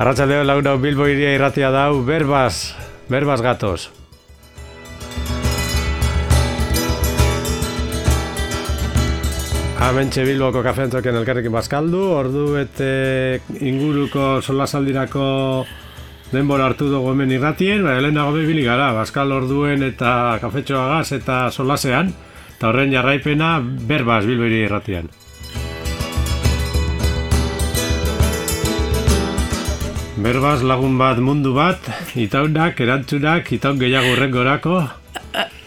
Arratxaldeo lagunau Bilbo iria irratia dau, berbaz, berbaz gatoz. Hementxe Bilboko kafentoken elkarrekin bazkaldu, ordu bete inguruko solasaldirako denbora hartu dugu hemen irratien, ba, helenago bibili gara, bazkal orduen eta kafetxoagaz eta solasean, eta horren jarraipena berbaz Bilbo iria irratian. Berbaz lagun bat mundu bat, itaunak, erantzunak, itaun gehiago horrengorako,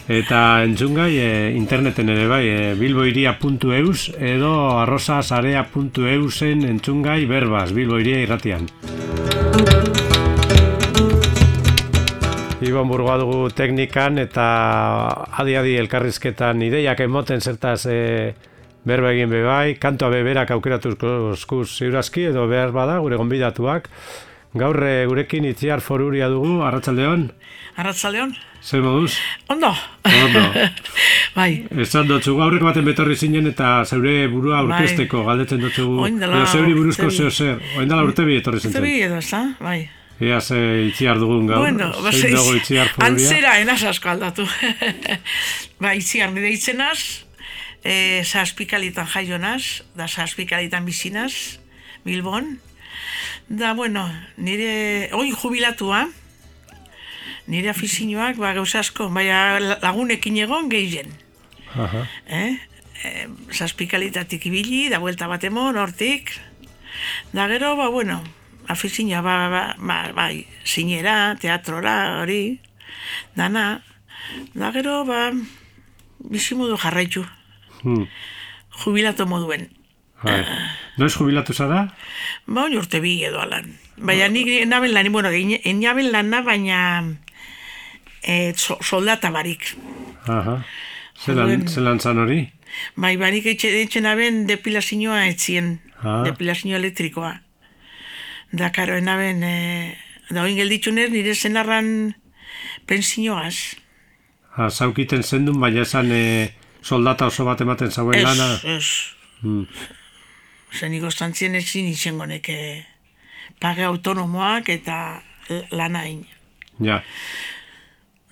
eta entzungai e, interneten ere bai, e, bilboiria.eus edo arrosasarea.eusen entzungai berbaz, bilboiria irratian. Ibon burgoa dugu teknikan eta adi-adi elkarrizketan ideiak emoten zertaz e, berba egin bebai, kantoa beberak aukeratuzko eskuz ziurazki edo behar bada gure gonbidatuak. Gaur eh, gurekin itziar foruria dugu, Arratsaldeon. Arratsaldeon. Zer moduz? Ondo. Ondo. bai. Esan dutzu, gaurreko baten betorri zinen eta zeure burua bai. aurkezteko bai. galdetzen dutzu. Oindala. Zeuri buruzko zeo zer. Oindala urte bi etorri zintzen. Urte bi edo, ez Bai. Ea ze itziar dugun gaur. Bueno, base, dugu itziar foruria. Antzera enaz asko aldatu. ba, itziar nire itzenaz, e, zazpikalitan jaionaz, da zazpikalitan bizinaz, Bilbon, Da, bueno, nire, oi jubilatua, nire afizinoak, ba, gauza asko, baina lagunekin egon gehien. Aha. Eh? E, Zazpikalitatik ibili, da buelta bat emon, hortik. Da gero, ba, bueno, afizinoa, ba, ba, ba, bai, zinera, teatrora, hori, dana. Da gero, ba, bizimudu jarraitu. Hmm. Jubilatu moduen. Bai. No es jubilatu zara? Ba, oin urte bi edo alan. Baina nik naben lan, bueno, naben lana, baina e, so, soldata barik. Aha. Zelan, zelan zan hori? Bai, barik etxe, etxe naben depilazioa etzien. Ah. Depilazio elektrikoa. Da, karo, naben, e, da, oin gelditxunez, nire zenarran pensioaz. Ha, zaukiten zendun, baina esan e, soldata oso bat ematen zauen lana. Ez, ez. Hmm. Zen ikostantzien ezin izango neke page autonomoak eta lanain. Ja.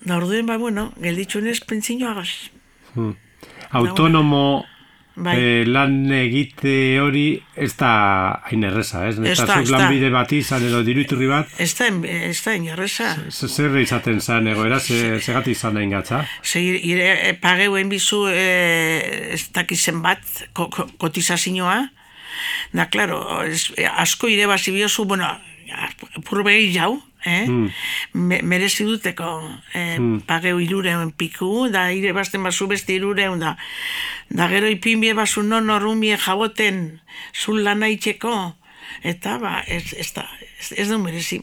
Da orduen, ba, bueno, gelditxunez pentsino agaz. Hmm. Autonomo bai. eh, lan egite hori ez da hain erreza, ez? Ez da, ez da. bide bat izan edo diruiturri bat? Ez da, ez da hain erreza. Zer izaten zan egoera, segati izan nahi gatza? Zer, ire, e, pageuen bizu e, ez dakizen bat, ko, ko, kotizazioa, Da, claro, es, asko ire basi biozu, bueno, purbei jau, eh? Mm. Me, merezi duteko eh, mm. pageu irureun piku, da ire basten basu beste irureun, da, da gero ipinbie basu non horrumie jaboten zun lana itxeko, eta ba, ez, ez, da, ez, ez du merezi.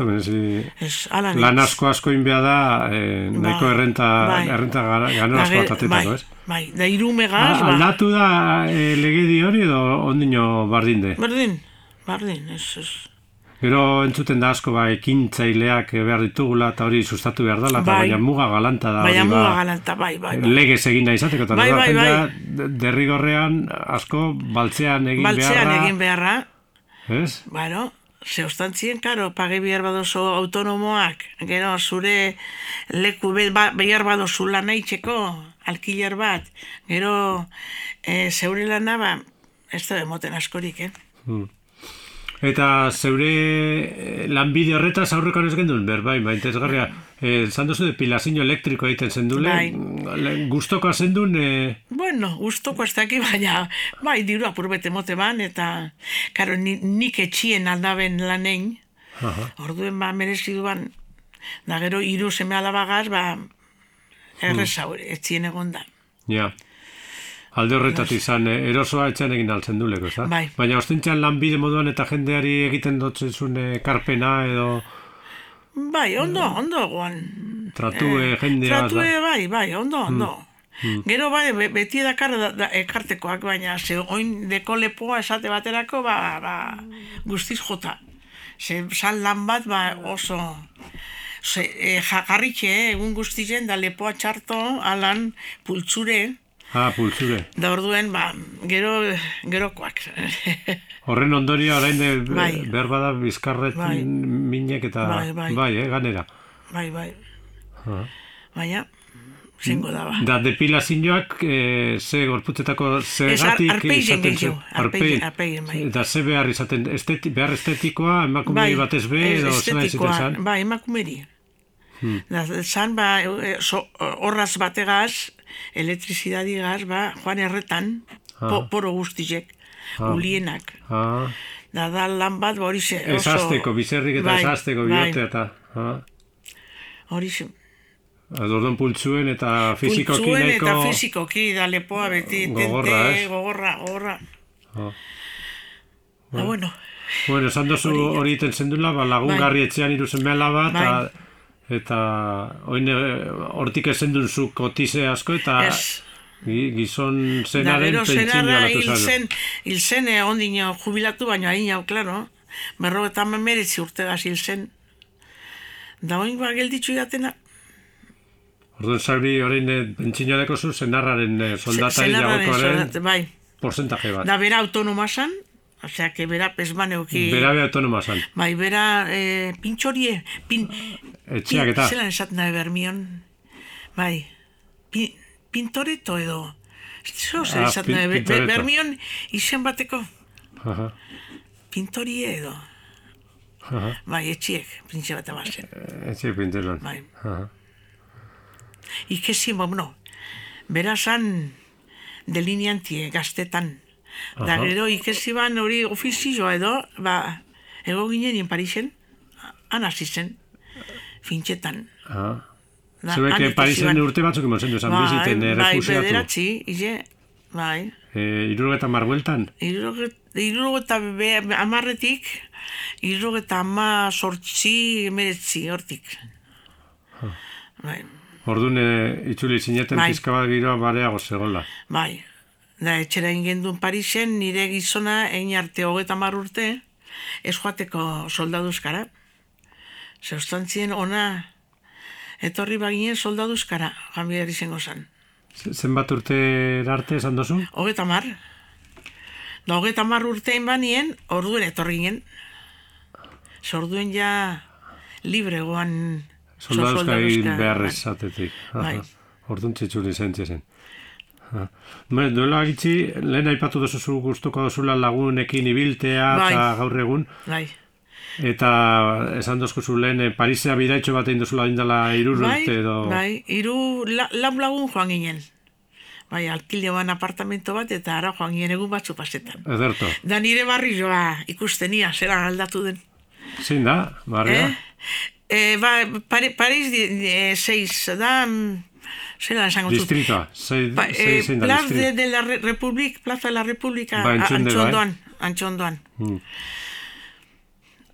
Ez lan asko asko inbea da, eh, nahiko bai, errenta, bai. errenta gano asko atateta, bai, ez? Bai, da irumegaz, ba. Aldatu da eh, legedi hori edo ondino bardin de? Bardin, bardin, ez, ez. Gero entzuten da asko ba, ekintzaileak behar ditugula eta hori sustatu behar dela, bai. baina muga galanta da. Baina muga ba, galanta, bai, bai. bai. Legez egin da izateko, eta bai, bai, bai. derrigorrean asko baltzean egin baltzean beharra. Baltzean egin beharra. Ez? Bueno, zehoztantzien, karo, page bihar badozo autonomoak, gero zure leku ba, behar badozu lan aitzeko, alkiler bat, gero e, zeure lan ba, ez da demoten askorik, eh? Hmm. Eta zeure eh, lanbide horretaz aurrekoan ez gendun, ber, bai, baita ezgarria, eh, zan duzu depilazio elektriko egiten zendule, bai. guztoko zendun... Eh... Bueno, guztoko ez daki, baina, bai, diru apurbete mote ban, eta, karo, ni, nik etxien aldaben lanein, orduen ba, merezi duan, da gero, iru seme alabagaz, ba, erreza, hmm. etxien egon da. Ja. Alde horretatik izan, eh, erosoa etxean egin altzen duleko, ez Bai. Baina ostentxean lanbide moduan eta jendeari egiten dutzen zuen karpena edo... Bai, ondo, ondo, guan. Tratue, eh, jendea... Tratue, bai, bai, ondo, mm, ondo. Mm. Gero, bai, beti edakar da, da, ekartekoak, baina, ze oin deko lepoa esate baterako, ba, ba, guztiz jota. Ze, sal lan bat, ba, oso... Ze, e, jakarritxe, eh, egun guztizen, da lepoa txarto, alan, pultzure, Ah, pultsure. Da orduen, ba, gero, gerokoak. Horren ondoria orain de, Bai. behar bada bizkarret Bai. minek eta Bai, bai. eh, ganera. bai, bai. Ah. Baina, zengo da, ba. Da depilazioak e, ze gorputzetako Ez, zegatik ar- arpeien izaten gehiago, arpeien- arpeien, bai. Eta ze behar izaten, esteti, behar estetikoa, emakume batez be, edo zela izaten estetikoa, zan? Ba, emakumeri. Hmm. Da, zan, ba, e, so, horraz bategaz, elektrizidadigaz, ba, joan erretan, po, poro guztizek, ulienak. Ah, Da, da lan bat, ba, hori ze, oso... esazteko, bizerrik eta Bai, esazteko bai, bihote eta... Ah. Hori ze, Orduan pultsuen eta fizikoki Pultzuen eta fizikoki, da lepoa beti, tente, Gogorra, ez? gogorra, gogorra. Ah. Da, bueno, Bueno, esan dozu hori iten zendula, ba, lagungarri etxean iruzen mela bat, Bai. Eta, oin eh, hortik ezen zu kotize asko, eta gi- gizon da zenaren gero pentsioa zenarra latu hil zailu. zen, hil zen eh, ondino jubilatu, baina hain hau, klaro, berro eta meretzi urtegaz hil zen. Da oin ba gelditzu jatena, Orduan zauri orain eh, pentsioa deko zu zenarraren eh, soldatari jagokoaren bai. porcentaje bat. Da bera autonoma zan, osea, que bera pesmaneuki... Berabe autonoma zan. Bai, bera eh, pintxorie, pin, Etxeak eta... Zelan esaten da bermion, bai, pin, pintoreto edo, Zer zer Ah, esaten da, pin- be- be- bermion izen bateko, Aha, pintorie edo, aha. bai, etxiek, printxe bat abazen, Etxe pintelan. bai. Aha. Ikesi, bueno, bera zan delineantie gaztetan, da gero ikesi ban hori ofizioa edo, ba, ego ginen in Parisen, han hasi zen, fintxetan. Aha. Han ikesi Parisen urte batzuk eman zen duzan biziten eh, bai, refusiatu. bederatzi, ize, bai. Eh, Irurogeta marbueltan? Irurogeta be, amarretik, irurogeta ama sortzi, emeretzi, hortik. Bai, Orduan eh, itzuli zineten Bai. pizka bat giroa bareago zegoela. bai. Da, etxera ingendun Parisen, nire gizona, egin arte hogeta mar urte, ez joateko soldaduzkara. Zeustantzien ona, etorri baginen soldaduzkara, joan bihar izango zan. Z- Zenbat urte arte esan dozu? Hogeta mar. Da, hogeta mar urtein banien, orduen etorri ginen. Ze orduen ja libre goan Soldaduzka egin soldaduzka, behar bai. Bai. Orduan txitsuli zen txezen. Ba, duela gitzi, lehen aipatu duzu zu gustuko duzula lagunekin ibiltea Bai. eta gaur egun. Bai, Eta esan dozkuzu lehen eh, Parisea bidaitxo bat egin duzula indala irur bai, urte edo... bai, iru la, lau lagun joan ginen. Bai, alkileoan apartamento bat eta ara joan ginen egun batzu pasetan. Ederto. Da nire barrioa ikustenia, zera aldatu den. Zein da, barria? Eh? Eh, ba, Paris di, eh, seiz, da, zera esango zut. Distritoa. Zei, Pa, zei, eh, da Plaz de, de la Re- Republik, Plaza de la República, Ba, bai. antxondoan, antxondoan. Hmm.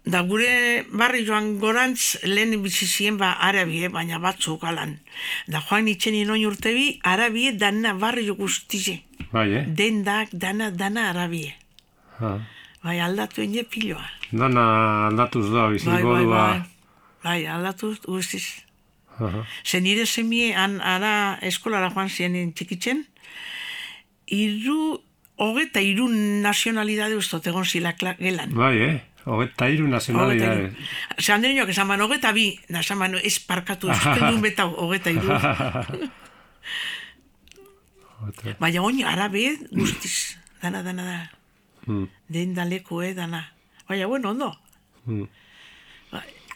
Da gure barri joan gorantz lehen bizizien ba arabie, baina batzuk alan. Da joan itxen inoin urte bi, arabie dana barri guztize. Bai, eh? Dendak, dana, dana arabie. Ha. Bai, aldatu ene piloa. Dana aldatuz da, bizi Bai, bai, bai. Bai, aldatu guztiz. Ze nire semie, an, ara eskolara joan ziren txikitzen, iru, hogeta iru nazionalidade ustot egon zila gelan. Bai, eh? Hogeta iru nazionalidade. Ze handereñoak esan man, hogeta bi, esan man, ez parkatu, euskaldun betau, hogeta iru. Baina oin arabe guztiz, dana, dana, dana. Hmm. Den da leku, eh, dana. Baina, bueno, ondo. Hmm.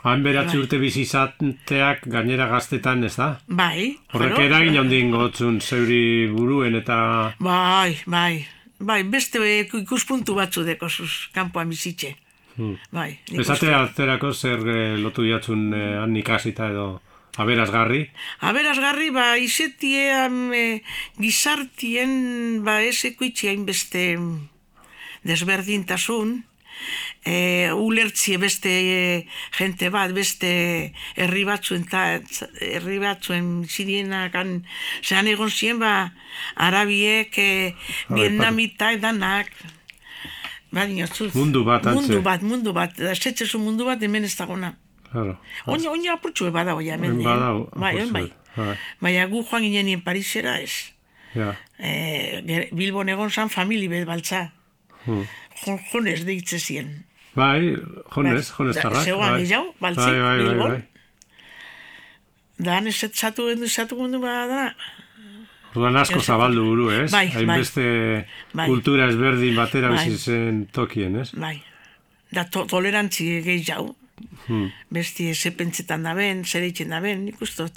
Bai, Han beratzi urte bizi izateak gainera gaztetan, ez da? bai. Horrek bueno, eragin handien gotzun zeuri buruen eta... Bai, bai. Bai, beste ikuspuntu batzu dekozuz, kanpoan bizitxe. Hmm. Bai, Esate atzerako zer eh, lotu jatzun eh, han ikasita edo aberazgarri. Aberazgarri, ba, izetie am, e, gizartien, ba, ez ekuitzi hainbeste desberdintasun, e, ulertzie beste e, jente bat, beste herri batzuen, ta, herri batzuen zirienakan, zean egon ziren, ba, arabiek, e, vietnamita edanak, ba, dinotzuz. Mundu bat, antze. Mundu bat, mundu bat, da, setzezu mundu bat hemen ez dagona. Claro. Oina, oina apurtxue badao, ja, hemen. Eh? badau, Bai, bai. Bai. Baina gu joan ginen Parisera ez. Ja. E, ger- Bilbon egon zan famili bet baltza. Hmm. Jon, jonez deitze zien. Bai, jonez, Bai, jonez da- tarrak. zegoan bai. gehiago, baltzik, bai, bai, bai, Bilbon. bai. Da, han esatu gendu, esatu gendu bada, Orduan asko zabaldu buru, ez? Bai, bai. Hainbeste Bai. kultura ezberdin batera Bai. bizi zen tokien, ez? bai. Da, to, tolerantzi gehiago. Hmm. Besti ze pentsetan da ben, zer eitzen da ben, nik ustot.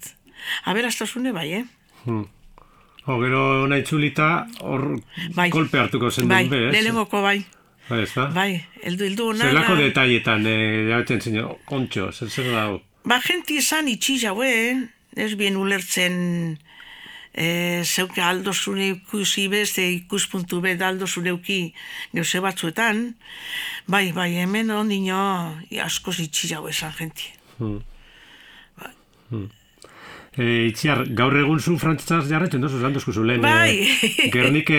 Aberastasune bai, eh? Hmm. O, gero nahi txulita, hor Bai. kolpe hartuko zen Bai, duen be, ez? lehenengoko bai. Bai, ez da? Bai, eldu, eldu ona. Zelako da- detaietan, eh, zen, kontxo, zer zer dago? Ba, jenti esan itxi jauen, ez bien ulertzen e, zeuke aldo zure ikusi beste ikuspuntu bet aldo zure uki geuse batzuetan. Bai, bai, hemen ondino asko itxi jau esan jenti. E, itziar, gaur egun zu frantzaz jarretzen dozu, zan dozkuzu lehen. Bai. Eh, Gernike,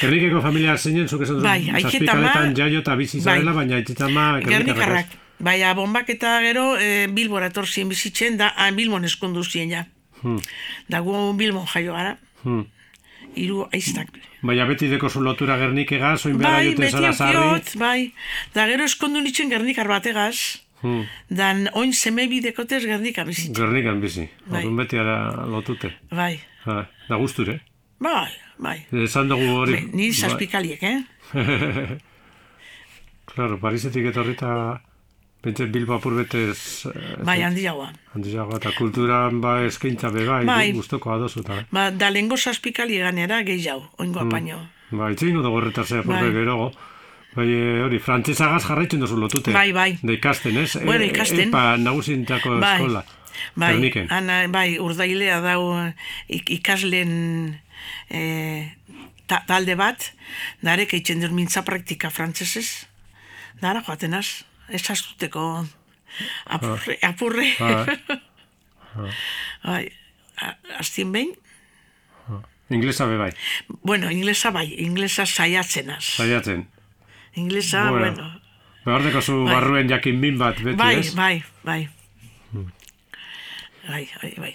Gernikeko familia zeinen, zuk esan Bai, duzu, aiketama- zazpikaletan jaio eta bizi Bai. zarela, baina aitzitama Gernikarrak. Bai, bombak eta gero e, Bilbora etortzien bizitzen, da han Bilbon eskondu zien ja. Hmm. Da gu Bilbon jaio gara, Hmm. hiru aiztak. Baina beti deko zu lotura Gernikega, zoin behar Bai, juten beti zara zarri. aukiot, bai. Da gero eskondu nitzen Gernikar bategaz, Hmm. dan oin seme bidekotez Gernika bizitzen. Gernikan bizi, Bai. orduan beti ara lotute. Bai, Ha, da gusture. bai, bai. Esan dugu hori... Bai, Ni zazpikaliek, eh? Claro, Parisetik etorrita pentsa Bilbo apur betez eh, Bai, handiagoa. handiago eta kulturan ba eskaintza be bai, Bai. gustoko adosu eta. Ba, da lengo zazpikali ganera gehiago, oingo apaino. Ba, itzein dugu horretar zea Bai. bai. gerogo. Bai, eh, hori, frantzesagaz jarraitzen duzu lotute. Bai, bai. Da ikasten, ez? Bueno, E- ikasten. Epa nagusintako Bai, eskola. bai, Gerniken. ana, bai, urdailea dau eh, ik, ikasleen eh, ta, talde bat, darek eitzen dut mintza praktika frantzesez, dara joatenaz, ez astuteko apurre, apurre. Bai. bai, a- astien behin, Inglesa be bai, bueno, inglesa bai, inglesa saiatzenaz. saiatzen. Inglesa, Bueno. bueno, Behar deko zu Bai. barruen jakin min bat, beti, bai, ez? bai, bai. Bai, bai, bai.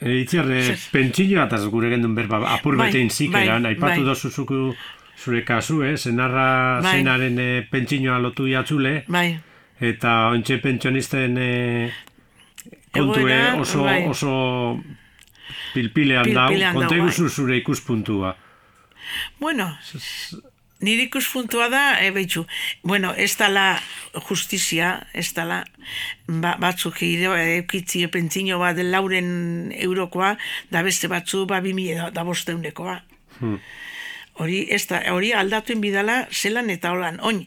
E, itziar, e, Zer? pentsio ataz gure gendun berba, apur Bai, betein zikeran, bai, aipatu bai. dozu zuku zure kasu, eh? zenarra Bai. zenaren e, pentsinoa lotu jatzule, Bai, eta ontxe pentsionisten e, kontue oso, bai. oso pilpilean Pilpilean dau, konta bai. zure ikuspuntua. Bueno, nire ikuspuntua da, e, behitxu, bueno, ez dala justizia, ez dala ba, batzuk eukitzi pentsino bat lauren eurokoa, da beste batzu ba bimile da, da bosteunekoa. Hmm. Hori, ez da, hori aldatuen bidala zelan eta holan, oin.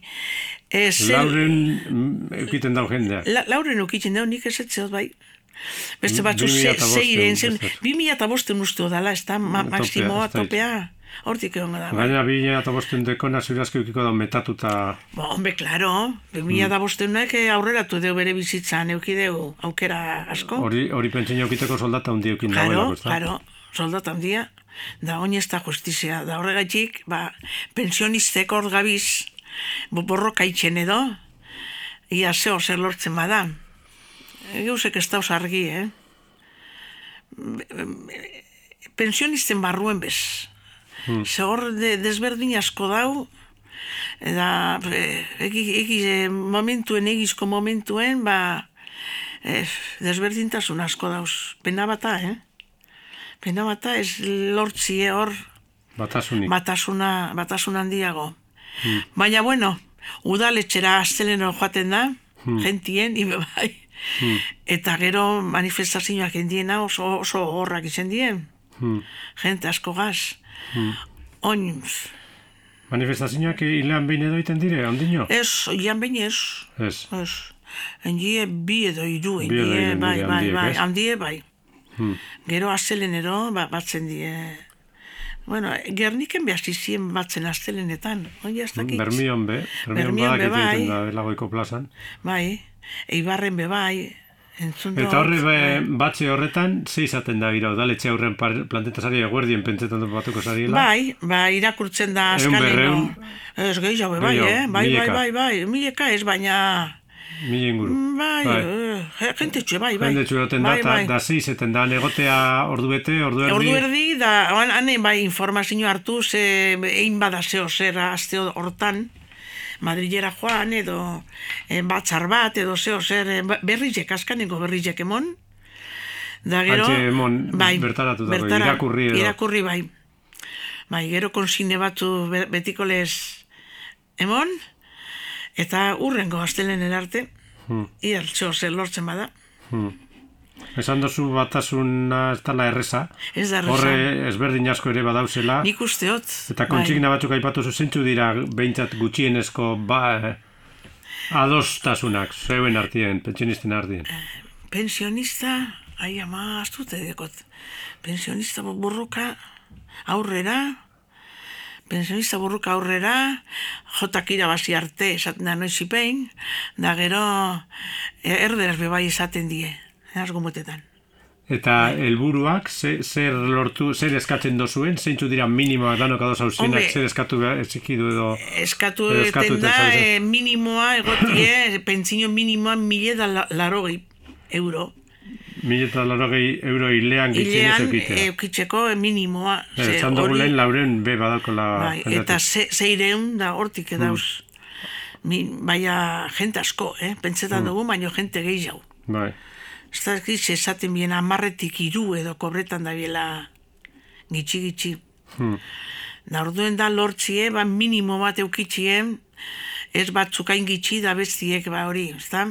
E, zel, Lauren mm, eukiten dau jendea. La, lauren ukitzen dau, nik ez etzeot bai. Beste Bi- batzu ze, zeiren, mila eta bosten uste dala, ez da, ma, maksimoa, topea. Hortik egon da. bai. Gaina bi eta bosten dekona zurazki eukiko da metatuta Ba, hombre, claro, 2000 da bosteunak eh, aurreratu deu bere bizitzan, eukideu aukera asko. hori hori pentsio eukiteko soldata hundi eukin Claro, dagoelako, ezta? claro, soldata handia. Da oin ez da justizia. Da horregatik, ba, pensionistek hor gabiz, bo- borroka itxen edo, ia zeo zer lortzen bada. Eusek ez dauz argi, eh? Pensionisten barruen bez. Hmm. Ze hor de, desberdin asko dau, eta eh, egi, egi, eh, momentuen, egizko momentuen, ba, eh, desberdintasun asko dauz. Pena bata, eh? Pena bata ez lortzie hor Batasunik. batasuna, batasun handiago. Baina, bueno, udaletxera asteleno joaten da, gentien, ibe bai. Eta gero manifestazioak endiena oso, oso horrak izan dien. Hmm. Gente asko gaz. Oin, Manifestazioak hilean behin edo iten dire, ondino? ez, oian behin ez. Ez. Ez. Endie bi edo iru, Bi endie, bai, bai, bai, ez? handie, bai. Hmm. Gero astelenero, ba, batzen die. Bueno, Gerniken behar zizien batzen astelenetan. Oin ez dakit. Bermion be, Bermion Bermion be, badak bai. da plazan. Bai, eibarren be bai. Eta horre be, batxe horretan, ze izaten da gira, udaletxe aurren planteta sari eguerdien pentsetan dut batuko zariela. Bai, bai, irakurtzen da Ehun askaleno. berrehun. Ez gehiago be bai, eh? Bai, bai, bai, bai, mileka ez, baina Mila inguru. Bai, Bai. bai. gente txue, bai, bai. Jende txuroten da, bai, eta bai. da zeizeten da, negotea ordu bete, ordu erdi. Ordu erdi, da, han, hane bai informazio hartu, ze egin bada zeo zer aste hortan, Madrilera joan, edo eh, batzar bat, edo zeo zer, eh, berrizek, askaneko berrizek emon. Da gero, emon, bertaratu dago, irakurri edo. Irakurri bai. Bai, gero konsigne batzu be- betiko lez emon, eta urrengo astelenen arte, Hmm. ia zeo zer lortzen bada. Hmm. Esan dozu batasuna ez dela erreza. Ez da. Horre ezberdin asko ere badauzela. Nik usteot. Eta bai. kontsigna batzuk aipatu zuzentzu dira behintzat gutxienezko ba, eh, adostasunak, zeuen artien, pentsionisten artien. pensionista, ai ama, astute dekot, pensionista burruka aurrera, pensionista burruka aurrera, jotak irabazi arte esaten da noiz ipein, da gero e, erderaz bebai esaten die, asgo motetan. Eta helburuak ze, zer lortu, zer eskatzen dozuen, zeintzu dira minimoak danok ados hausienak, zer eskatu ezikidu edo... Edo eskatu eten da, e, minimoa egotie, pentsio minimoa mile da la- larogei euro. Mila eta larogei euro hilean gitxien ez Hilean eukitzeko minimoa. ze Esan dugu lehen lauren be badaukola Bai, jendetik. eta ze, zeireun da hortik edauz. Mi, baina jente asko, eh? Pentsetan dugu, baina jente gehiago. Bai. Ez da egiz esaten bien amarretik iru edo kobretan da biela gitxi gitxi. Hmm. Da orduen da lortzie, ba minimo bat eukitxien, ez batzuk hain gitxi da bestiek ba hori, ez da?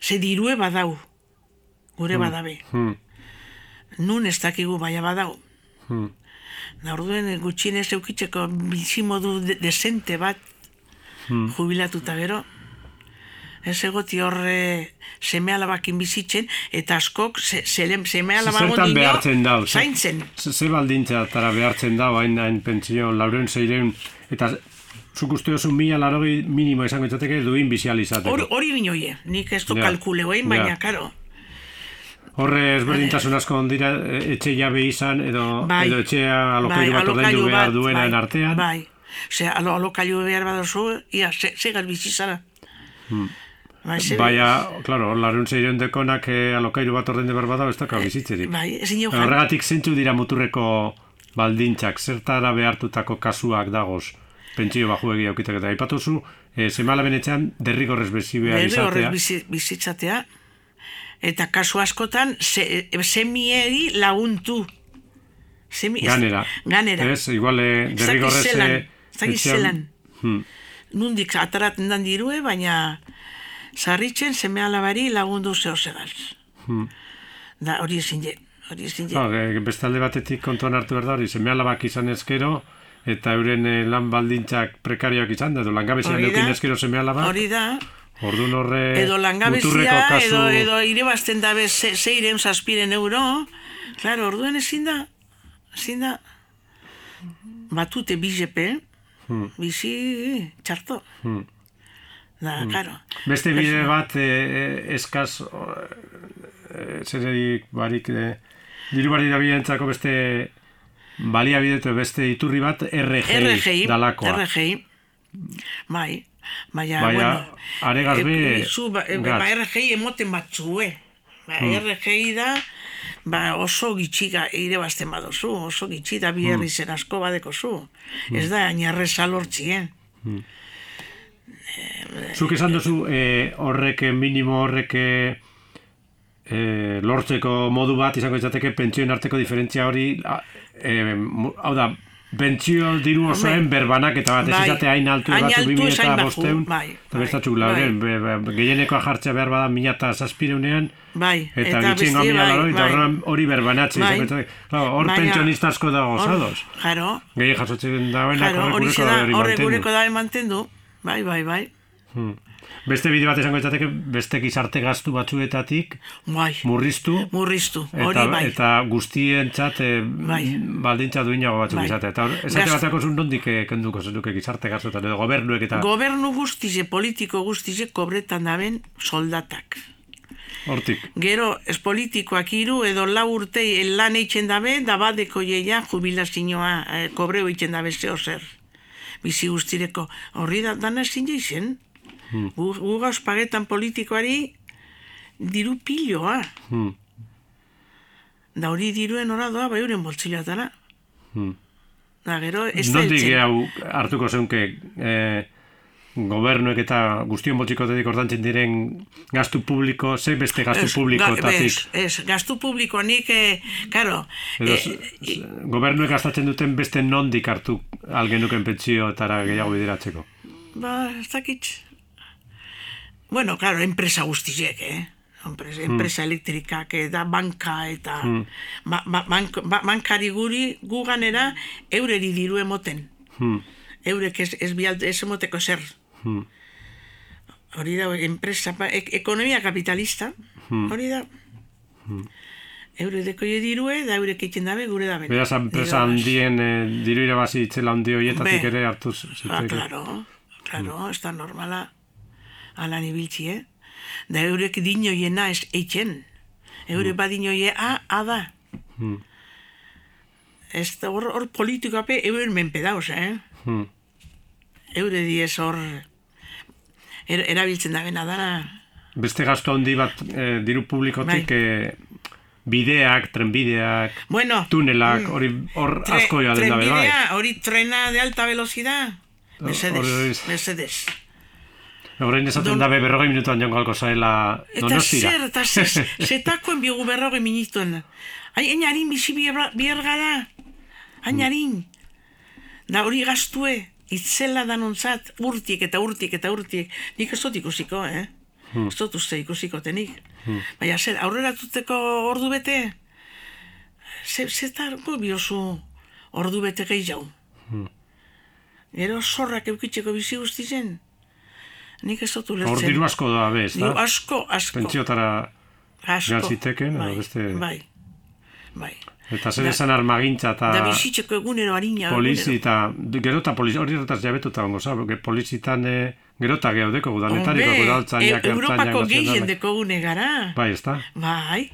Ze dirue badau, gure badabe. Hmm. Nun ez dakigu baina badau. Hmm. Da orduen gutxienez eukitzeko bizimodu de desente bat Hmm. jubilatuta gero. Ez egoti horre seme alabakin bizitzen, eta askok se, se, seme alabago Zertan behartzen dau? ze- zaintzen. Ze, ze baldintzatara behartzen dau, hain, hain pentsio, lauren zeireun, eta zuk uste oso mila larogei minimo izango izateke duin bizializateko. Hori hori binoie, nik ez du Ja. kalkule hoin, baina, Ja. karo, Horre ezberdintasun asko ondira e, etxe jabe izan edo, Bai. edo etxea alokairu bat ordaindu behar duenaren bai, artean. Bai, Ose, alo, alokailu behar badozu, ia, se, segar bizizara. Bai, ze- Baina, klaro, larun zeireun dekonak eh, alokairu bat ordaindu behar badao ez daka bizitzerik. Bai, ezin Baina Horregatik zentzu dira muturreko baldintzak, zertara behartutako kasuak dagoz, pentsio baju egia aukitak eta aipatuzu, e, semala benetxean derrigorrez bezi behar izatea. bizi, bizitzatea. Eta kasu askotan, se, semieri laguntu. Semi, Ganera. Ganera. Ez, igual eh, derrigorrez... zelan, eh, ez dakit etxean- zelan. Hmm. Nundik ataraten dan dirue, baina sarritzen seme alabari lagundu zeo segaz. Hmm. Da, hori ezin je, hori ezin je. No, e, beste alde batetik kontuan hartu behar da hori, seme alabak izan ezkero, eta euren eh, lan baldintzak prekarioak izan, da, edo langabezian eukin ezkero seme alabak, Hori da, orduan horre edo langabezia, kasu... edo, edo irebazten dabe ze, zeiren zazpiren euro, claro, orduen ezin da, ezin da, batute bizepe, Hmm. bizi txarto. Hmm. Da, claro. Beste bide bat e, e, eskaz e, zererik barik e, diru bari dabientzako beste baliabide eta beste iturri bat RGI, RGI, dalakoa. RGI, bai, baina, Baina, bueno, aregaz be, e, zu, ba, e, ba, RGI emoten batzue, ba, Hmm. RGI da, ba, oso gitxiga ire bazten badozu, oso gitxi da bi herri zen asko badeko zu. Ez da, ainarre salortzien. Zuk esan duzu e, horrek minimo horrek e, e, lortzeko modu bat izango izateke pentsioen arteko diferentzia hori e, mu- hau da pentsio diru osoen berbanak eta bat ez Bai. hain altu altu bimila ez eta bosteun bai, eta bai, bestatzuk lauren bai. be, be, gehieneko jartzea behar bada mila eta zazpireunean Bai, eta, eta gitxien beste, mila bai, laro, eta bai. horren hori berbanatzen Bai. bai. hor pentsionista asko dago zadoz gehien jasotzen horrek hori gureko da, hori mantendu. Bai, bai, bai. Hmm. Beste bide bat esango izateke beste gizarte gastu batzuetatik Bai, murriztu murriztu, hori eta, bai. eta guztientzat e, Bai. baldintza duinago batzuk Bai. izatea. Eta hor, esate Gast- batako zun nondik eh, kenduko zenuke gizarte gastuetan edo gobernuek eta Gobernu guztize, politiko guztize, kobretan daben soldatak. hortik. Gero, ez politikoak hiru edo lau urtei lan eitzen dabe, da badeko jeia jubilazioa eh, kobreo eitzen dabe zeo zer. Bizi guztireko. Horri da, dana ezin jeizen. Hmm. Gu, pagetan politikoari diru piloa. Hmm. Da hori diruen ora doa bai euren boltzilatara. Hmm. Da gero, ez da Nondik hau hartuko zeunke eh, gobernuek eta guztion botxikotetik ordantzen diren gastu publiko, ze beste gastu Ez, publikotatik. ga- Ez, ez, gastu publiko nik, eh, karo, Edo, eh, z- gobernuek gastatzen duten beste nondik hartu algenuken pentsioetara gehiago bideratzeko. ba, ez dakit. Bueno, claro, enpresa guztiek, eh? Enpresa, enpresa elektrikak eta banka eta ba, ba, bank, ba, bankari guri guganera eureri diru emoten. Hmm. Eurek ez, ez, bialt, ez emoteko zer. Hmm. Hori da, enpresa, ba, ek, ekonomia kapitalista, hori da. Eure deko je dirue, da eurek egiten dabe, gure dabe. Beraz, enpresa handien eh, diru irabazi itzela handi horietatik ere hartu z- Ah, claro, claro, ez da normala alan ibiltzi, eh? Da eurek dinoiena ez eitzen. Eure mm. badinoie, a, a da. Hmm. Ez da hor, hor politikoape euren menpe dauz, eh? Hmm. Eure diez hor er, erabiltzen da bena dana. Beste gastu handi bat eh, diru publikotik eh, bideak, trenbideak, Bueno, tunelak, hori hor asko joa den dabe bai. trenbidea, hori trena de alta velocidad. Mercedes, hori- Mercedes. Horrein esaten dabe berrogei minutuan joango alko zaela Eta donostira. zer, eta zer, zetakoen biogu berroge minituen. Ai, einarin bizi bier- biergara. Ainarin. Da hori gaztue, itzela danontzat, urtiek eta urtiek eta urtiek. Nik ez dut ikusiko, eh? Hmm. Ez dut uste ikusiko tenik. Baina zer, aurrera tuteko ordu bete, ze, zetarko biozu ordu bete gehi jau. Hmm. Gero zorrak eukitzeko bizi guzti zen. Nik ez dut Hor ulertzen. diru asko da be, ez Diru da? asko, asko. Pentsiotara Asko. joan ziteken, edo bai, beste- Bai, bai. Eta zer esan armagintza eta Da bizitzeko egunero harina. polizi eta gero eta polizi, hori horretaz jabetuta gongo, que polizitan eh, gero eta geodeko gudanetariko gudaltzainak, e- Europako gehien deko gune gara. Bai, ez da? Bai,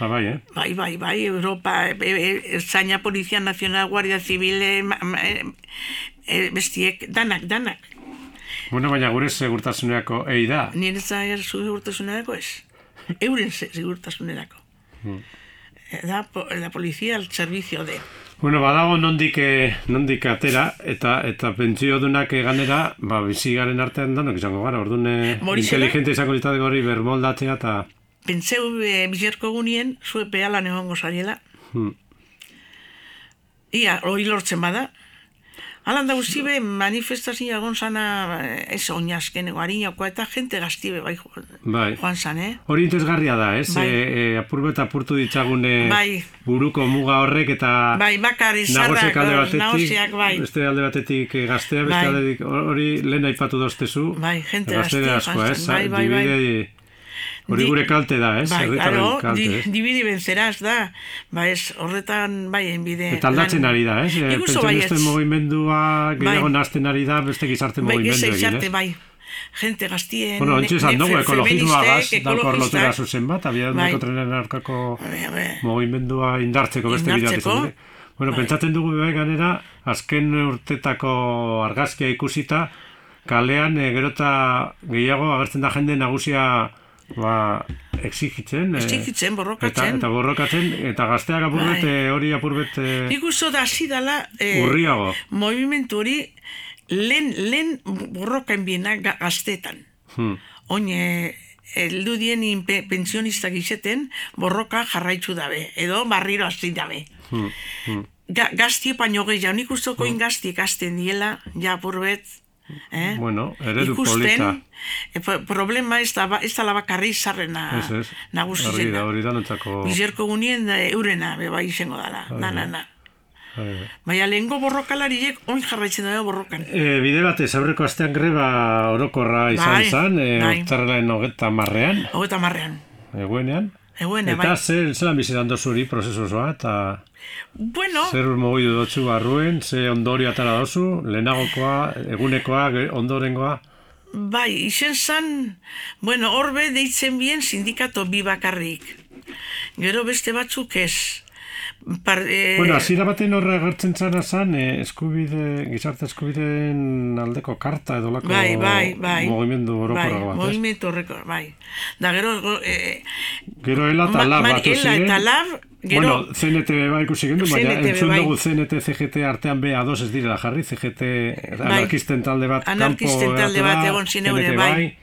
Ah, bai, eh? bai, bai, bai, Europa, e, e, Ertzaina, Polizia Nazional, Guardia Civil, e, ma- ma- e, e, bestiek, danak, danak. Bueno, baina gure segurtasunerako ei da. Nire zaher segurtasunerako ez. Euren se- segurtasunerako. Hmm. Da, la policía al servicio de... Bueno, badago nondik, eh, nondik atera, eta eta pentsio dunak ganera, ba, bizi garen artean danok izango gara, orduan eh, inteligente izango litzateko hori bermoldatzea, eta Pentseu e, bizerko gunien, zue pealan egongo zariela. hmm, Ia, hori lortzen bada. Alan da guztibe manifestazioa egon zana eh, ez oinazkeneko harinako eta jente gaztibe bai, bai. joan zan, eh? Hori interesgarria da, ez? Bai. E, e, apurbe eta apurtu ditzagune Bai. buruko muga horrek eta Bai, bakar izarrak, alde batetik, nagusiak, bai. beste alde batetik eh, gaztea, beste Bai. aldetik hori lehen aipatu doztezu. Bai, jente Gazte gaztea, bai, bai, bai. Dibide- Hori gure kalte da, ez? Bai, aro, kalte, di, ez? dibidi benzeraz da. Ba ez, horretan, bai, enbide. Eta aldatzen ari da, ez? Nik uste baietz. Pentsionisten mugimendua gehiago Bai. nazten ari da beste gizarte Bai, mugimendu ez egin, ez? bai. Gente gaztien, Bueno, ontsi esan dugu, ekologismoagaz, daukor ekologistak. lotura zuzen bat, abian Bai. dako trenen arkako Bai, bai. mugimendua indartzeko beste bidea Indartzeko. izan dute. Bueno, pentsatzen dugu bai ganera, azken urtetako argazkia ikusita, kalean e, gero eta gehiago agertzen da jende nagusia ba, exigitzen. eh, Exigitzen, borrokatzen. Eta, eta borrokatzen, eta gazteak apurbet, Bai. eh, hori apurbet eh, Nik uste da hasi dala eh, urriago. movimentu hori lehen, lehen borrokan biena ga- gaztetan. Hmm. Oin, eh, heldu dien pe, pensionistak izeten borroka jarraitzu dabe, edo barriro hasi dabe. Hmm. Hmm. Ga, gaztie paino gehiago, nik uste koin gaztiek azten diela, ja purbet, eh? Bueno, eredu Ikusten, polita. e, pro- problema ez da, ba- ez da bakarri zarrena Ez, ez. nagusi Argi da, hori da notzako... Bizerko gunien da eurena, beba izango dala, na, na, na. Bai, Baina lehengo borrokalariek oin jarraitzen dago borrokan. E, bide batez, aurreko astean greba orokorra izan Bai, zen, e, bai. hogeta marrean, Hogeta marrean. eguenean. Eguen, Eta bai. zer, zelan bizitan zuri prozesu osoa, eta Bueno, zer mogidu dotzu barruen, ze ondorio atara dozu, lehenagokoa, egunekoa, ondorengoa. bai, izen zan, bueno, horbe deitzen bien sindikato bi bakarrik. Gero beste batzuk ez. Par, e, Bueno, azira baten horre agertzen zara zan, eh, eskubide, gizarte eskubideen aldeko karta edo lako Bai, bai, bai. mogimendu bai, orokorra bat, ez? movimendu horreko, bai. Da gero, go- e, Gero ela eta lab batu ela eta lab, gero, Bueno, CNTB bai ikusi gendu, baina entzun bai. dugu CNT, CGT artean B ados ez direla jarri, CGT Bai. anarkisten talde bat Anarkisten talde bat egon ziren eure, CNT bai.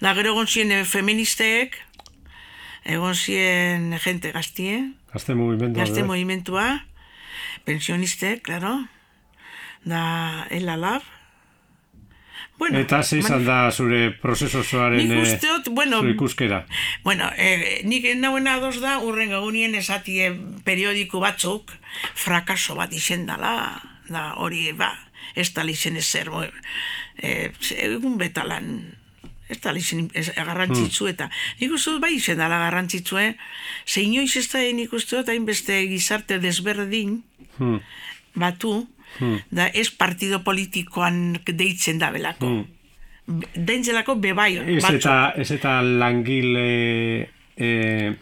da gero egon ziren eh, feministeek, egon ziren gente gaztie, Gazte mugimendu. gazte bai. movimentua, pensionistek, claro, da ela lab. Bueno, Eta ze izan da zure prozeso osoaren Nik eh, uste dut, bueno, zure ikuskera. Bueno, eh, nik nauen ados da, urren gaunien esatie periodiko batzuk, frakaso bat izendala, da hori, ba, ez da lizen ezer, eh, egun betalan, ez da lizen ez- garrantzitsu eta nik uste dut bai izendala garrantzitsu, eh? Ze inoiz ez da nik uste dut hainbeste gizarte desberdin, Hmm. batu, da ez partido politikoan deitzen da belako. Hmm. Dentzelako bebai Ez eta, ez eta langile... Eh,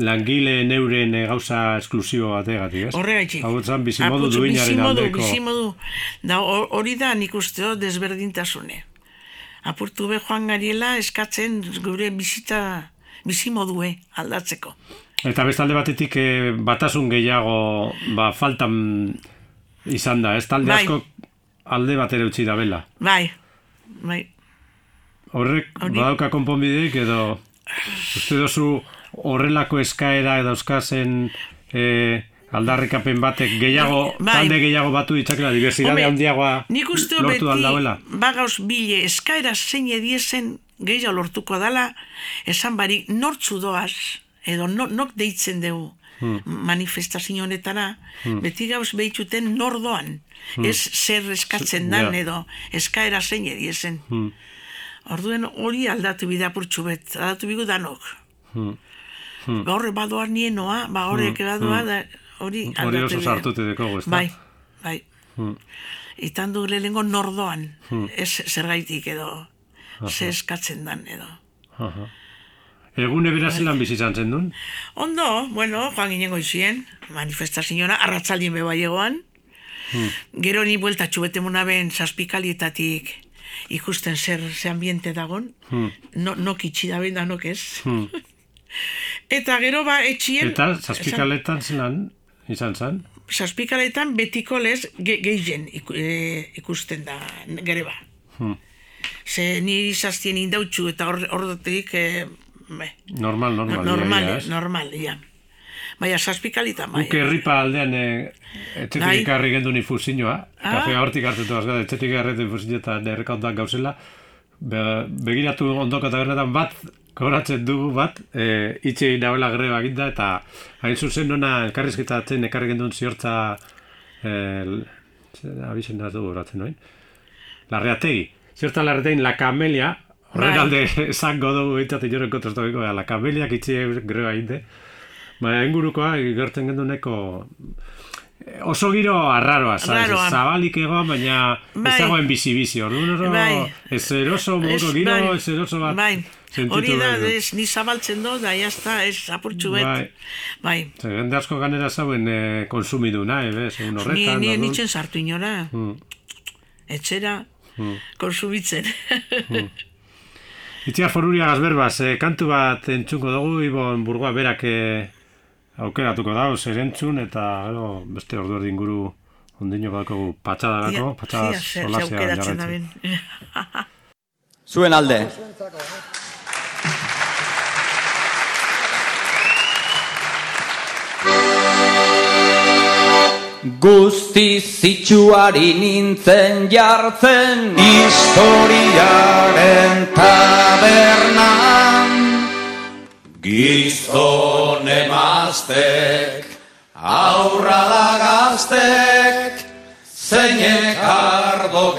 langile neuren eh, gauza esklusibo bategatik, ez? Horregatik. Hau zan bizimodu duinaren bizimodu, aldeko. bizimodu. Da, hor- hori da nik uste dut desberdintasune. Apurtu be joan gariela eskatzen gure bizita bizimodue aldatzeko. Eta bestalde batetik eh, batasun gehiago ba, faltan izan da, ez talde Bai. asko alde batera utzi da bela. Bai, bai. Horrek Hori- badauka konponbideik edo uste dozu horrelako eskaera edo euskazen eh, aldarrikapen batek gehiago, Bai. talde gehiago batu ditzakela, diversidade handiagoa nik uste lortu beti aldauela. bagauz bile eskaera zein ediesen gehiago lortuko dala, esan barik nortzu doaz, edo no, nok deitzen dugu Hmm. manifestazio honetara, beti gauz behituten nor doan, ez zer eskatzen dan Hmm. Ja. edo eskaera zein ediesen. Hmm. Orduen hori aldatu bidapurtxu bet, aldatu bigu danok. Hmm. Ba horre badoa nienoa, ba horrek badoa, da, hori Hori oso sartute dekogu, ez da? Bai, bai. Hmm. Itan du lehenengo nordoan, ez zergaitik edo, ze eskatzen dan edo. Aha. Egune beraz zelan bizi izan zen duen? Ondo, bueno, joan ginen goizien, manifestazioa, arratzaldien beba egoan, gero ni buelta txubete monaben zazpikalietatik ikusten zer ze ambiente dagon, no, nok itxi da ben danok ez. Eta gero ba etxien... Eta zazpikaletan zelan izan zen? Zazpikaletan betiko lez ge, gehien e, ikusten da gere ba. Hmm. Ze ni zaztien indautxu eta hor- horretik... E, be, Normal, normal. normal, ia, ia, normal, ja. Baina zazpikalitan, bai. Guk herripa aldean e, etxetik Bai. ikarri gendu infusioa, Ah. kafea hortik hartetu azgada, etxetik ikarri infusioa eta nirreka ondan gauzela, be, begiratu ondoko tabernetan bat, kobratzen dugu bat, e, itxe nagoela greba eginda, eta hain zuzen nona elkarrizketatzen ekarri gendun ziortza, e, abizen da dugu horatzen noin, larreategi, ziortza larreategin la kamelia, horren Bai. alde esango dugu bintzat inoren kontrastu biko, la kamelia itxe greba eginde, Baina ingurukoa, gertzen genduneko oso giro arraroa. Zabalik egoan, baina Bai. ez dagoen bizi-bizi. Orduan oro, Bai. ez eroso, Ez, giro, bai, ez eroso bat. Bai, hori da, ez, ni zabaltzen do, da, jazta, ez apurtxu bet. Bai. Bai. Jende asko ganera zauen eh, konsumiduna, ebe, segun Ni, horretan. ni orduan. nintzen sartu inora, Mm. etxera, Hmm. konsumitzen. Itziar foruria gazberbaz, eh, kantu bat entzungo dugu, Ibon Burgoa berak eh, aukeratuko da, zer entzun, eta gero beste ordu erdi inguru ondino badukogu patxadarako, ze solasean aukeratzen da jarraitzen. Zuen alde. Guzti zitsuari nintzen jartzen. Historiaren tabernan. Gizon emaztek Aurra da gaztek Zeinek ardo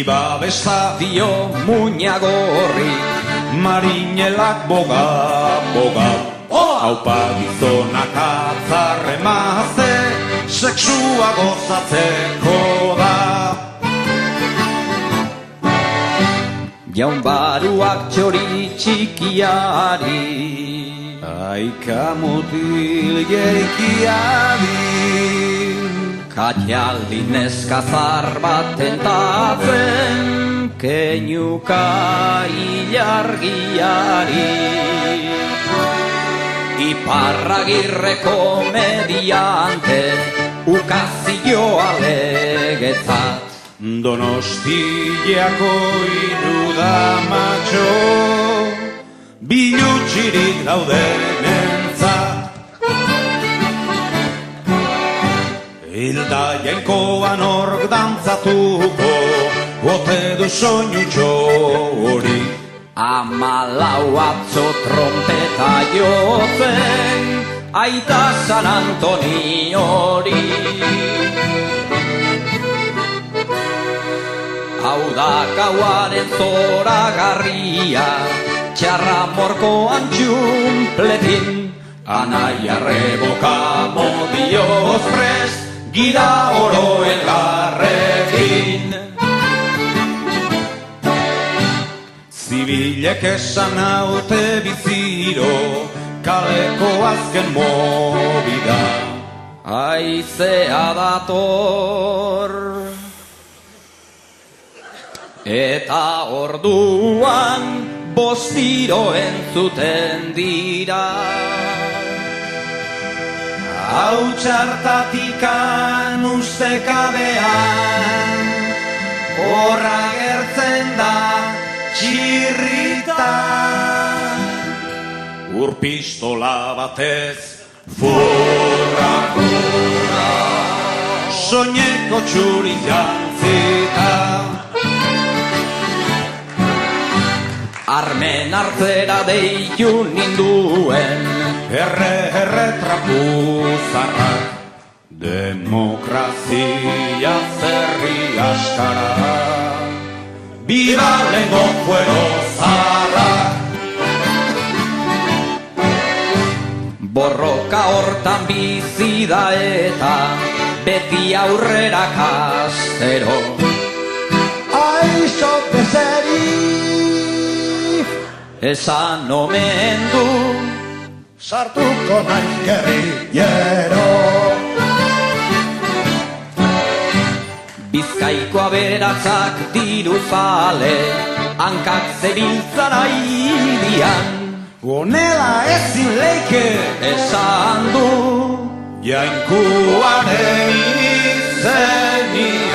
Biba besadio muñago horri Marinelak boga, boga. Haupa gizonak atzarre mazte, seksua gozatzeko da. Jaun baruak txori txikiari Aika mutil jeikiadi, Katialdi neskazar bat tentatzen Keinuka ilargiari Iparragirre komediante Ukazioa legetzat Donostiako iruda matxo, bilutxirik daudenentzat. Hilda jainkoan ork dantzatuko, bote du soinutxo hori. Amalau atzo trompeta jotzen Aita San Antoni hori Hau da gauaren zora garria Txarra morko antxumpletin Anaia reboka modioz prest, gira oro elgarrekin. Zibilek esan haute biziro, kaleko azken mobida. Aizea dator Eta orduan bostiro entzuten dira Hau txartatikan ustekabean, horra gertzen da txirrita. Ur pistola batez, furra, furra, soineko txuri jantzita. Armen hartzera deitu ninduen. Erre, erre trapuzarrak, demokrazia zerri askara. Biba lengo fuero zarrak, Borroka hortan bizi da eta beti aurrera kastero. Aixo bezeri, Esan omen du sartuko naiz gerrillero. Bizkaiko aberatzak diru zale Hankak zebiltzan aidian Honela ezin leike, Esan du jainkuaren izenian.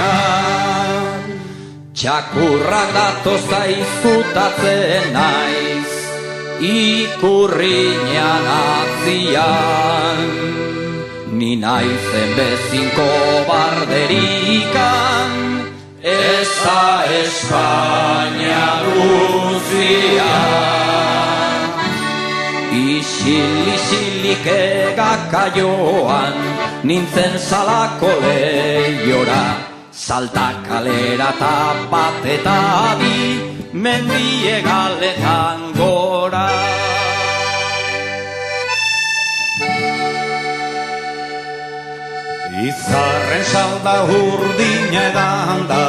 Txakurrak datoz zaizkutatzen naiz Ikurriñan atzian. Ni naizen bezinko barderikan Eza Espainia guzian Isil, isilik egakaioan Nintzen salako lehiora Salta kalera eta bat eta bi Mendie galetan gora Izarren salda urdina edan da,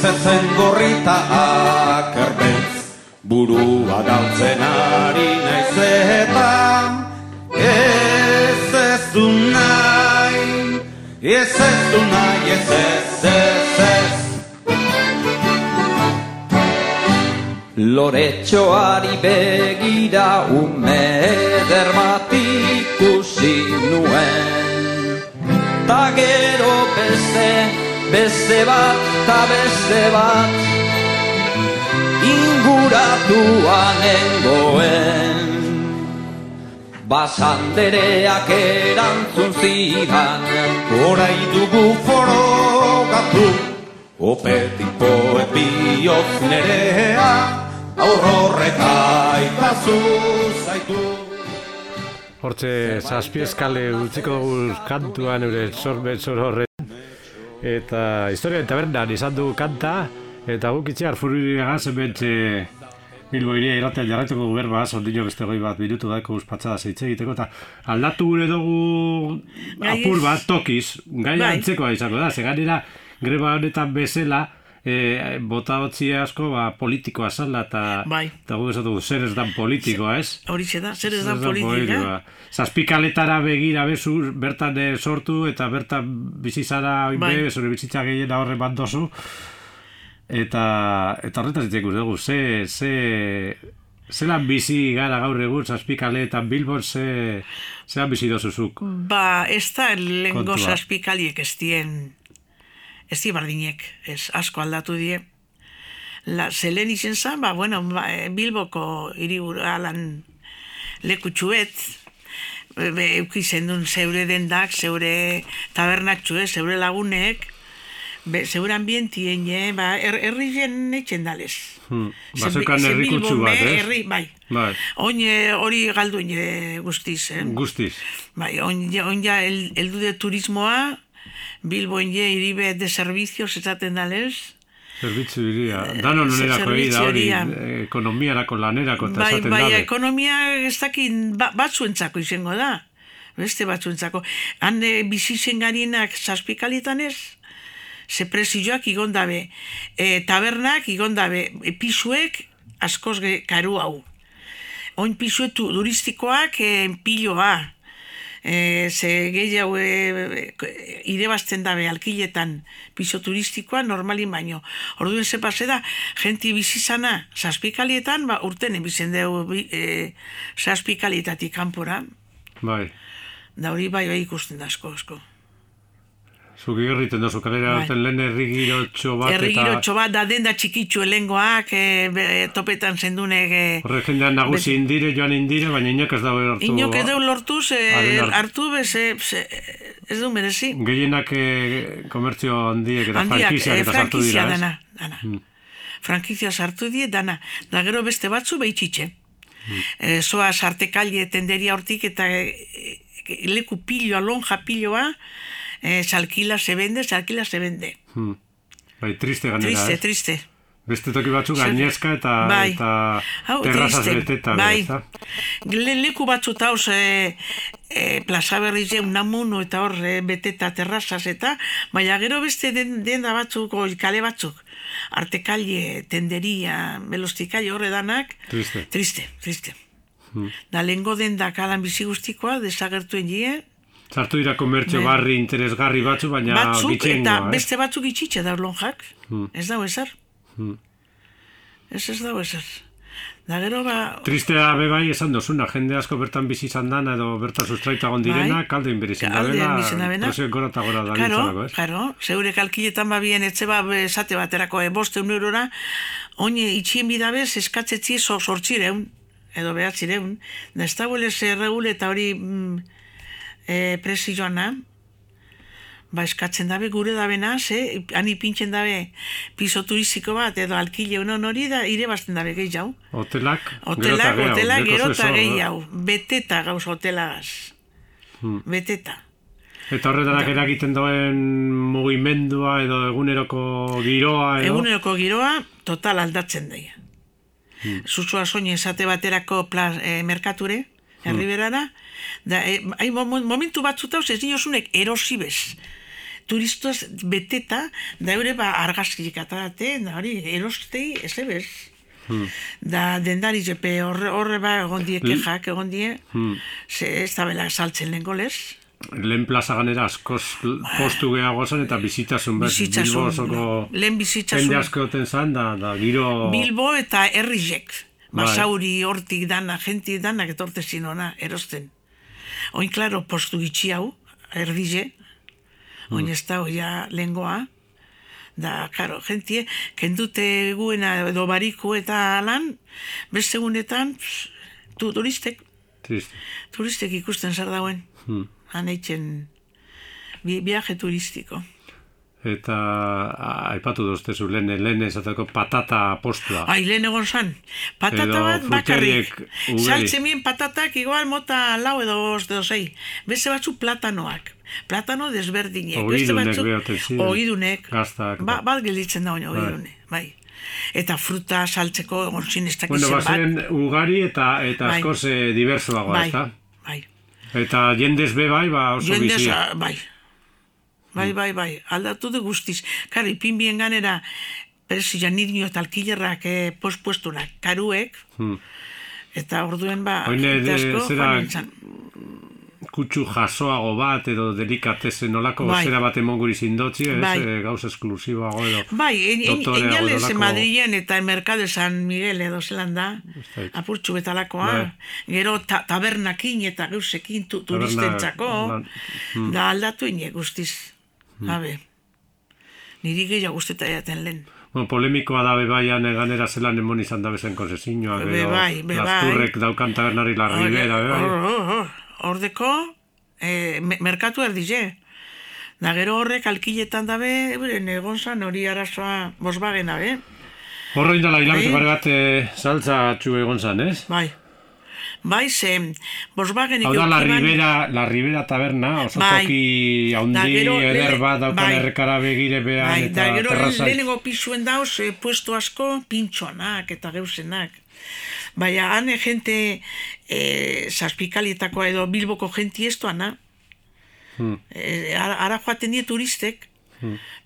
zezen gorrita akerbez. Burua galtzen ari naiz eta, ez ez du nahi, ez ez du nahi, ez ez ez ez. Loretxoari begira ume eder nuen Ta gero beste, beste bat, ta beste bat Inguratuan nengoen Basandereak erantzun zidan Horai dugu forogatu, opetik poet bihotz nerea, aurrorrek aitazu zaitu. Hortze, zazpi eskale utziko dugu kantuan eure sorbet zor horret. Eta historia tabernan izan dugu kanta, eta guk itxear fururiagaz hementxe Bilbo iria irratean jarraituko berba, ondino beste goi bat minutu daiko uspatxada zeitze egiteko, eta aldatu gure dugu apur bat tokiz, gai Bai. antzekoa izango da, ze gainera greba honetan bezala, e, bota hotzi asko ba, politikoa zala, eta Bai. eta gu esatu zer ez dan politikoa, ez? Horixe da, zer ez Zer da politika. Zazpikaletara begira bezu, bertan eh, sortu eta bertan bizizara oin Bai. zure bizitza gehiena horre bat dozu. Eta, eta horretaz ditek dugu, ze, ze, zelan bizi gara gaur egun, zazpikaletan Bilbon, ze, zelan bizi dozuzuk. Ba, ez da lengo zazpikaliek ez dien, ez di bardinek, ez asko aldatu die. La, zelen izen zan, ba, bueno, ba, eh, Bilboko hiriburalan lekutxuet, be, be, euki zendun zeure dendak, zeure tabernatxue, zeure lagunek, be, zeure ambientien, eh, ba, er, herri jen etxen dalez. Hmm. Ze- Ba, zeukan ze herrikutsu bat, ez? Herri, bai. Bai, Oin eh, hori galdu eh, guztiz, eh? guztiz. Bai, ja, on ja el, heldu de turismoa, Bilbo je iribe de servicios esaten dalez. Zerbitzu iria. Danon onerako da hori, eh, ekonomiarako lanerako eta Bai, esaten bai, dabe. ekonomia ez dakin ba, batzuentzako izango da. Beste batzuentzako. Han e, bizi zen garienak zazpikalitan ez, ze prezioak igondabe. E, tabernak igondabe, e, pisuek askoz karu hau. Oin pisue tu, turistikoak e, piloa. E, ze gehiago e, e, irebazten dabe alkiletan piso turistikoa normalin baino. Orduen ze pase da, jenti bizizana zazpikalietan, ba, urten ebizen dugu e, zazpikalietatik kanpora. Bai. Da hori bai bai ikusten da asko asko. Zuk egiten dozu, kalera Bai. lehen errigirotxo bat Herri girotxo bat da denda txikitxu elengoak, e, be, topetan zendunek... E, Horre jendean nagusi indire, joan indire, baina inak ez dago hartu. Inok ez deu lortu, ze, Haren hartu. ze, ez du merezi. Gehienak eh, komertzio handiek eta frankiziak eh, eta sartu dira, ez? dana, dana. Frankizia sartu die, dana. Da gero beste batzu behitxitxe. E, soa sartekalle tenderia hortik eta e, e, leku piloa, lonja piloa, e, salkila se vende, salkila se vende. Hmm. Bai, triste ganera, Triste, ez? triste. Beste toki batzuk gainezka eta, Bai. eta Hau, terrazaz beteta. bai. Le, leku batzu tauz e, e, plaza berri je, unamuno eta hor e, beteta terrazaz eta, baina gero beste den, denda batzuk, oi, kale batzuk, artekalle, tenderia, belostikalle horre danak, Triste. triste, triste. Da lehengo denda kalan bizi guztikoa, desagertuen die, Sartu dira komertzio Bai. barri interesgarri batzu, baina batzuk gitxengoa, eta eh? beste batzuk itxitxe da lonjak, Hmm. ez dago ezer. Hmm. Ez ez dago ezer. Da gero ba, Tristea be bai esan dozuna, jende asko bertan bizi izan dana edo bertan sustraita egon direna, Bai. kalde inberizin Alde dabela, inberizin dabena. prezioek gora eta gora da Karo, ez? karo, zeure kalkiletan babien etxe ba esate baterako e, boste eurora, oine itxien bidabez eskatzetzi so, sortzireun, edo behatzireun, da ez dagoele zerreule eta hori mm, e, presioana, ba eskatzen dabe gure dabena, ze, hani pintzen dabe piso turistiko bat, edo alkile unon hori da, ire bazten dabe gehi jau. Hotelak, Hotelak, hotelak, gero eta gehi eh? jau. Beteta gauz hotelagaz. Hmm. Beteta. Eta horretarak eragiten duen mugimendua edo eguneroko giroa edo... Eguneroko giroa total aldatzen daia. Hmm. Zuzua soine esate baterako pla, e, merkature, herriberara, da, e, hai mo- momentu batzuta, ez dinosunek erosi bez. Turistos beteta, da eure ba argazkiik atarate, da hori erostei ez ebez. Hmm. Da dendari jepe horre, horre ba egon die kexak, egon die, Hmm. ze ez da bela saltzen lehen golez. Lehen plaza ganera askoz postu gehiago zen eta bizitasun bet, Bilbo osoko lehen bizitzasun. jende asko zan, da, da giro... Bilbo eta herrizek. Bai. Basauri hortik dana, jenti danak etorte zinona, erosten. Oin, klaro, postu gitxi hau, erdize, oin ez da, oia lengoa, da, klaro, jentie, kendute guena edo bariku eta lan, beste egunetan, pss, tu, turistek, Triste. turistek ikusten zer dauen, Hmm. Han eitzen, bi, viaje turistiko. Eta aipatu doztezu lehen, lehen esateko patata postua. Ai, lehen egon zan. Patata Edo bat bakarrik. bien patatak igual mota lau edo bost edo sei. Beste batzu platanoak. Platano desberdinek. Batzuk- behaten ziren. Ogidunek. Gaztak. Ba, bat gelditzen da oin ogidune. Bai. Eta fruta saltzeko egon zin ez dakiz Bueno, zenbat. bazen ugari eta eta Bai. askoz eh, diversoagoa, bai, ezta? bai. Eta jendez be bai, ba oso Jendez, bizia. ah, bai. Bai, bai, bai, aldatu de guztiz. Karo, ipin bien ganera, peresi janidnio eta alkilerrak eh, pospuestunak, karuek, Hmm. eta orduen ba, Oine, de- asko, zera- joan nintzen. Kutsu jasoago bat edo delikatezen nolako Bai. zera bat emonguri zindotzi, ez? Bai. Eh, Gauz esklusiboago edo. Bai, en, en, nolako- Madrilen eta en Mercado de San Miguel edo zelan da, apurtxu betalakoa, Bai. gero ta, tabernakin eta gauzekin tu, turistentzako, lan- da aldatu ine guztiz. Hmm. Habe, niri gehiago guzteta jaten lehen. Bueno, polemikoa da bebaian eganera zelan emon izan da bezen konsezinua, Be gero bai, be bai. Lasturrek daukan tabernari la ribera, be bai. Hor, hor, hor. Ordeko, me- merkatu erdize. Da gero horrek alkiletan dabe, beren egon zan hori arazoa bosbagena, be? Horro indala hilabete Bai. pare bat eh, saltza txu egon zan, ez? Bai. Bai, ze, Volkswagenik Hau da, la Ribera, la Ribera taberna, oso Bai. toki haundi eder bat daukan bai. errekara begire behan Bai, eta da gero terrazai. lehenengo pisuen dauz, e, puesto asko, pintxoanak eta geusenak. Baina, han jente e, zazpikalietakoa edo bilboko jenti ez doana. Hmm. E, ara, ara joaten die turistek,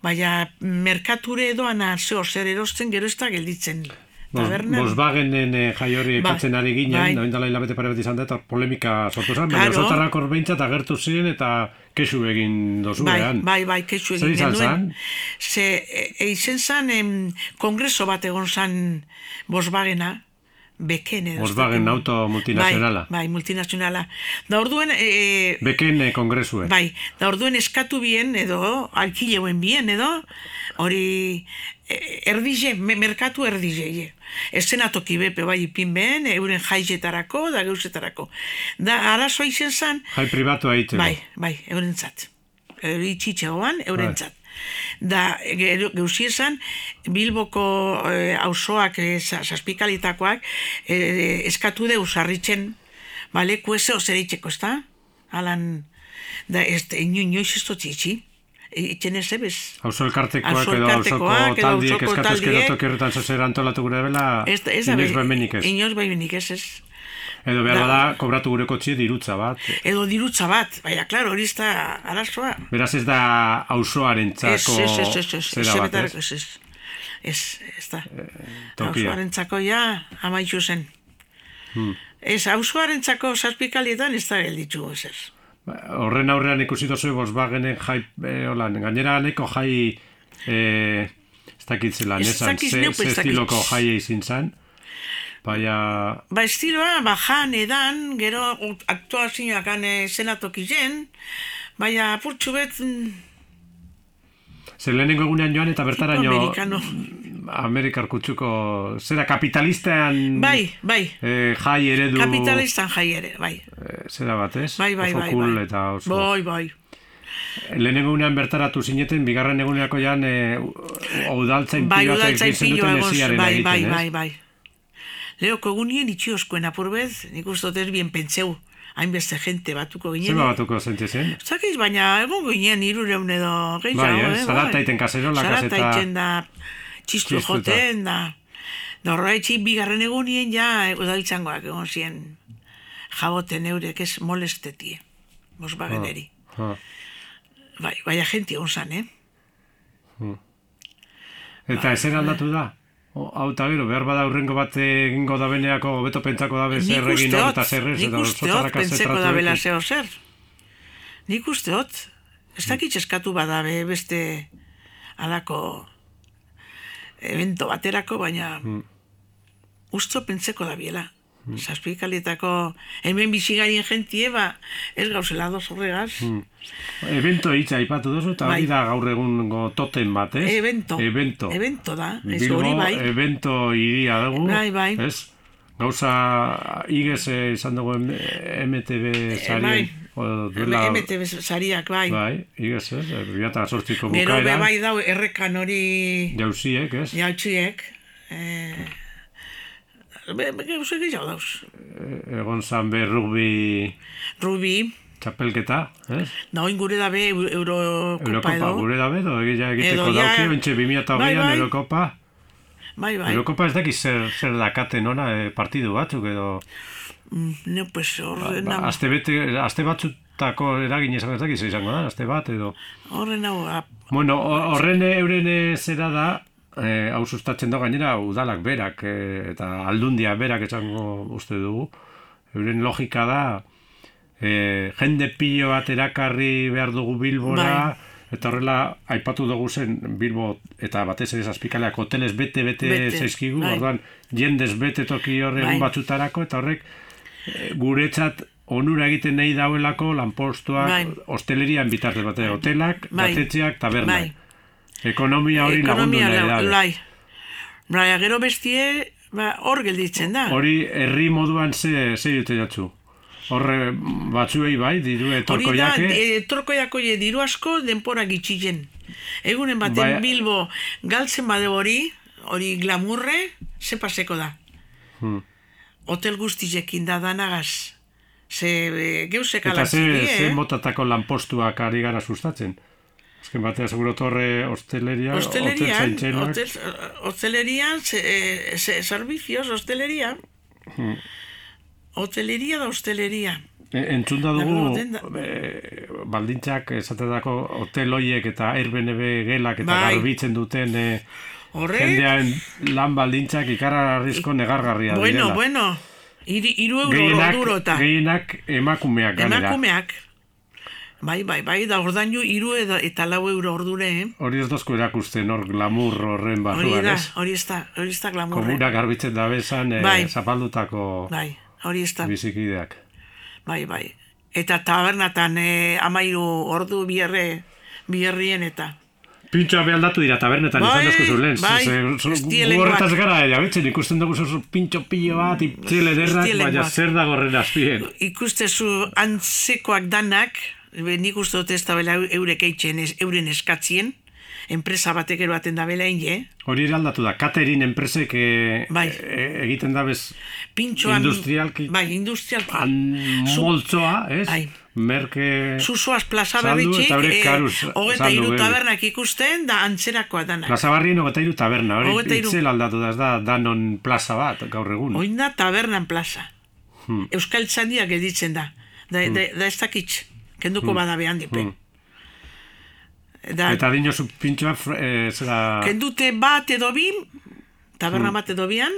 baina merkature edoana zeo zer erosten gero ez da gelditzen. Tabernan. Volkswagenen eh, jai hori Bai, epatzen ari ginen, bai. noin dela hilabete pare bat izan da, eta polemika sortu zen, baina Claro. osotarrak orbeintzat agertu ziren eta kesu egin dozu Bai, behan. bai, bai, Zer egin izan genuen. zan? Ze, e, e, izen zan, em, kongreso bat egon zan Volkswagena, beken edo. Volkswagen auto multinazionala. Bai, bai, multinazionala. Da orduen, e, Beken eh, kongresue. bai, da orduen eskatu bien edo, alkileuen bien edo, hori e, erdize, me, merkatu erdize. Eszenatoki bepe bai ipin behen, euren jaizetarako, da geuzetarako. Da, arazo izen zan, Jai pribatu egiteko. Bai, bai, eurentzat. Euri txitxegoan, eurentzat. Da, gero- geuzi esan, Bilboko eh, auzoak, eh, sa- zazpikalitakoak, eh, eskatu deu sarritzen, bale, kuese osereitzeko, ez da? Alan, da, ez, ino, inoiz ez dut itxi. Itxen ez ebez. Auzo elkartekoak edo auzoko taldiek auzoko eskatu ezkero taldiek. toki horretan zozer antolatu gure da, inoiz baimenik ez. Inoiz baimenik ez, ez. Edo behar da- bada, kobratu gure kotxie dirutza bat. Edo dirutza bat, baina, klaro, hori ez da arazoa. Beraz ez da auzoarentzako Ez, ez, ez, ez, ez, zera ez, bat, ez, ez? ez, ez, ez, ez da. tokia. Hausuarentzako ja, amaitu zen. Ez, hausuarentzako zazpikalietan ez da gelditu ez ez. Ba, Horren aurrean ikusi dozu Volkswagenen jai, eh, holan, gainera neko jai, eh, ez dakit zelan, Ez esan, dakiz ze, neuk, ze ez dakit. Baina, Ba, estiloa, bajan, edan, gero aktuazioak ane zenatoki zen, baina apurtxu bet, mm, ze lehenengo egunean joan eta bertaraino amerikano. Amerikar kutsuko, zera kapitalistean Bai, bai, eh, jai eredu, kapitalistan jai ere, bai. eh, zera bat, ez? Bai, bai, oso bai, cool bai. eta oso... Bai, bai. Lehenengo egunean bertaratu zineten, bigarren egunerako jan eh, udaltzain Bai, piloa duten egon, esiaren bai, bai, ez? bai, bai. Leoko egunien itxioskoen apurbez, nik uste dut ez bien pentseu, hainbeste jente batuko ginen. Zer batuko zentzen zen? Zakiz, baina egon ginen irureun edo gehiago, Bai, eh? eh? Zarata iten kaserolak, Zarata eta- iten da, txistu joten da. Horretxi bigarren egunien ja udaltzangoak egon ziren jaboten eurek ez molestetie. Volkswageneri. Ha. Bai, baina jenti egon zan, eh? Eta ezer aldatu da? Hau eta gero, behar bada urrengo bat egingo da beneako, beto pentsako dabe zer egin hor eta zer ez, eta usteot, zotarrak pentseko da bela zeo zer. Nik usteot, ez dakit eskatu badabe beste alako evento baterako, baina Hmm. usto pentseko da biela. Zazpikalietako hemen bizigarien jentie, ba, ez gauzela doz horregaz. Hmm. Evento hitza aipatu duzu, eta hori Bai. da gaur egungo toten bat, ez? Evento. Evento. Evento da, ez Bilbo, hori bai. evento iria dugu, Bai, bai. ez? Gauza, igez eh, izan dugu M- MTV sarien, bai. o duela, MTV sariak, bai. bai, igez, ez? Biata sortziko Gero bukaera, bai dau errekan hori jauziek, ez? jautxiek. Eh, be, be, gauza gehiago dauz. Egon zan be rugby Rubi, txapelketa, ez? da oin gure dabe Euro- Eurokopa Eurokopa edo. gure da bedo, egia egiteko Edo dauki, bentxe 2008an Bai, bai. Eurokopa, Bai, bai. Eurokopa ez dakiz zer, zer dakaten ona eh, partidu batzuk edo... Mm, Ne, pues, horren Ba, hau, aste, bete, aste batzutako eragin izango ez dakiz izango da, aste bat edo... horren hau, Bueno, ho- horren euren eh, zera da, eh, hau sustatzen da gainera udalak berak eh, eta aldundia berak esango uste dugu. Euren logika da, eh, jende pilo bat erakarri behar dugu Bilbora, Bai. eta horrela aipatu dugu zen Bilbo eta batez ere zazpikaleak hoteles bete-bete Bete, zaizkigu, bai. orduan jendez bete toki horre Bai. batzutarako, eta horrek eh, guretzat onura egiten nahi dauelako lanpostuak Bai. hostelerian bitartez bate, hotelak, Bai. batetxeak, tabernak. bai. Ekonomia hori lagundu Ekonomia nahi la- da. Bai. Bai, gero bestie, ba, hor gelditzen da. Hori herri moduan ze, ze dute jatzu. Horre batzuei bai, diru etorko Hori da, jake, e, etorkoiako je diru asko denpora gitxilen. Egunen baten Bai. Bilbo galtzen bade hori, hori glamurre, ze paseko da. Hmm. Hotel guztizekin da danagaz. Ze e, geusek eta ze, ze eh? motatako lanpostuak ari gara sustatzen. Azken batea, seguro torre hosteleria, Hostelerian, hotel hotel, hostelerian, se, eh, se, servicios, hosteleria. Hmm. Hoteleria da hosteleria. E, entzun da dugu, e, baldintzak esatedako hotel hoiek eta Airbnb gelak eta Bai. garbitzen duten e, Horre, jendearen lan baldintzak ikararrizko negargarria bueno, direla. bueno, iru, iru euro gehienak, orduro gehienak emakumeak ganera. emakumeak. Bai, bai, bai, da ordainu iru edo, eta lau euro ordure, eh? Hori ez dozko erakusten hor glamur horren barruan, ez? hori ez da, hori ez da glamurre. Komuna garbitzen da bezan e, Bai. zapaldutako Bai, hori ez da, bizikideak. bai, bai. Eta tabernatan eh, amairu ordu bierre, bierrien eta. Pintxoa be aldatu dira tabernetan Bai, izan dozko zulen. bai. Horretaz gara, jabetzen ikusten dugu zozu pintxo pilo bat, iptzel ederrak, dielengoak. baina zer da gorren azpien. Ikustezu antzekoak danak, nik uste dut ez da bela eurek eitzen, ez, euren eskatzien, enpresa batek eroaten da bela inge, Hori ere aldatu da, catering enpresek e, Bai. e, egiten da bez pintxoan... Industrialki. Bai, industrialki. an, moltzoa, ez? Bai. Merke... Zuzoaz plaza berritxik, eh, karuz hogeta iru tabernak ikusten, da antzerakoa danak. Plaza Barrien hogeta iru taberna, hori itzel aldatu da, da danon plaza bat, gaur egun. Oin da tabernan plaza. Hmm. Euskal Txandia geditzen da. Da, da, da ez dakitz, kenduko bada behan dipe. Hmm. Da, Eta dinosu pintxoa, eh, zera, kendute bat edo bin, taberna bat edo bian,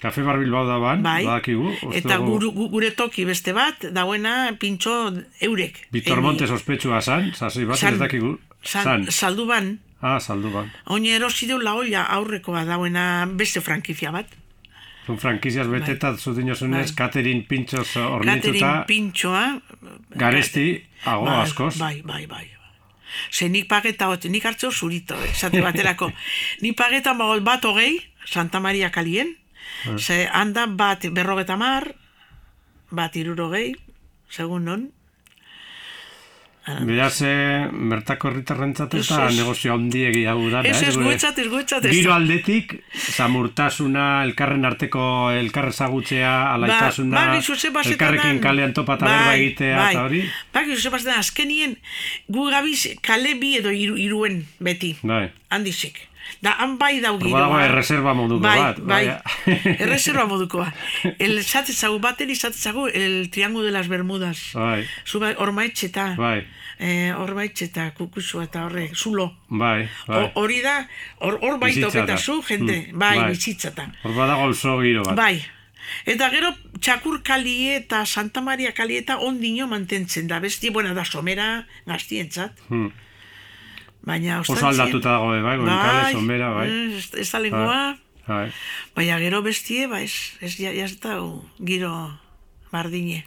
kafe bar Bilbao da ban, bai, badakigu. eta guru, gu- gure toki beste bat, dauena pintxo eurek. Vitor Eni- Montes ospetsua zan, sasi bat, San- ez dakigu. San, San. saldu ban, Ah, saldu ban. oin erosi deu la olla aurrekoa dauena beste frankizia bat. Zun frankiziaz beteta, zu dinozunez, Bai. pintxoz ornituta, pintxoa. garesti, ago bai, askoz. Bai, bai, bai. Ze nik pageta hot, nik hartzeo zurito, eh, esate baterako. nik pageta bagol bat hogei, Santa Maria kalien, Ah. ze handa bat berrogeta mar, bat irurogei, segun non. Beraz, bertako herritarrentzat eta negozio handiegia hau da. Ez, ez, guetzat, ez, guetzat. Giro aldetik, zamurtasuna, elkarren arteko elkarre zagutzea, alaitasuna, ba, elkarrekin kalean topa eta berba egitea, bai. eta hori. Ba, gizu azkenien, gu gabiz kale bi edo iru, iruen beti, Bai. handizik. Da, han bai dau giroa. Badago erreserba moduko bai, bat. Bai, erreserba modukoa. El zatetzagu, baten izatetzagu, el triángulo de las Bermudas. Bai, Zuba, ormaetxeta, bai, eh, ormaetxeta, kukusu eta horre, zulo. bai, bai. Ho- Hori da, hor, hor bai Bizitza da. toketazu, jende, Mm, bai, bai. bizitzata. Hor badago auzo giro bat. Bai. Eta gero txakur kalie eta Santa Maria kalie eta ondino mantentzen da. Besti, buena da, somera gaztientzat. Hmm. Baina Oso ostantzien... aldatuta dago, eh, bai, somera, bai. eh, Ez, ez da lengua, Bai. baina gero bestie, ba, ez, ez, ja, ja ez da giro bardine.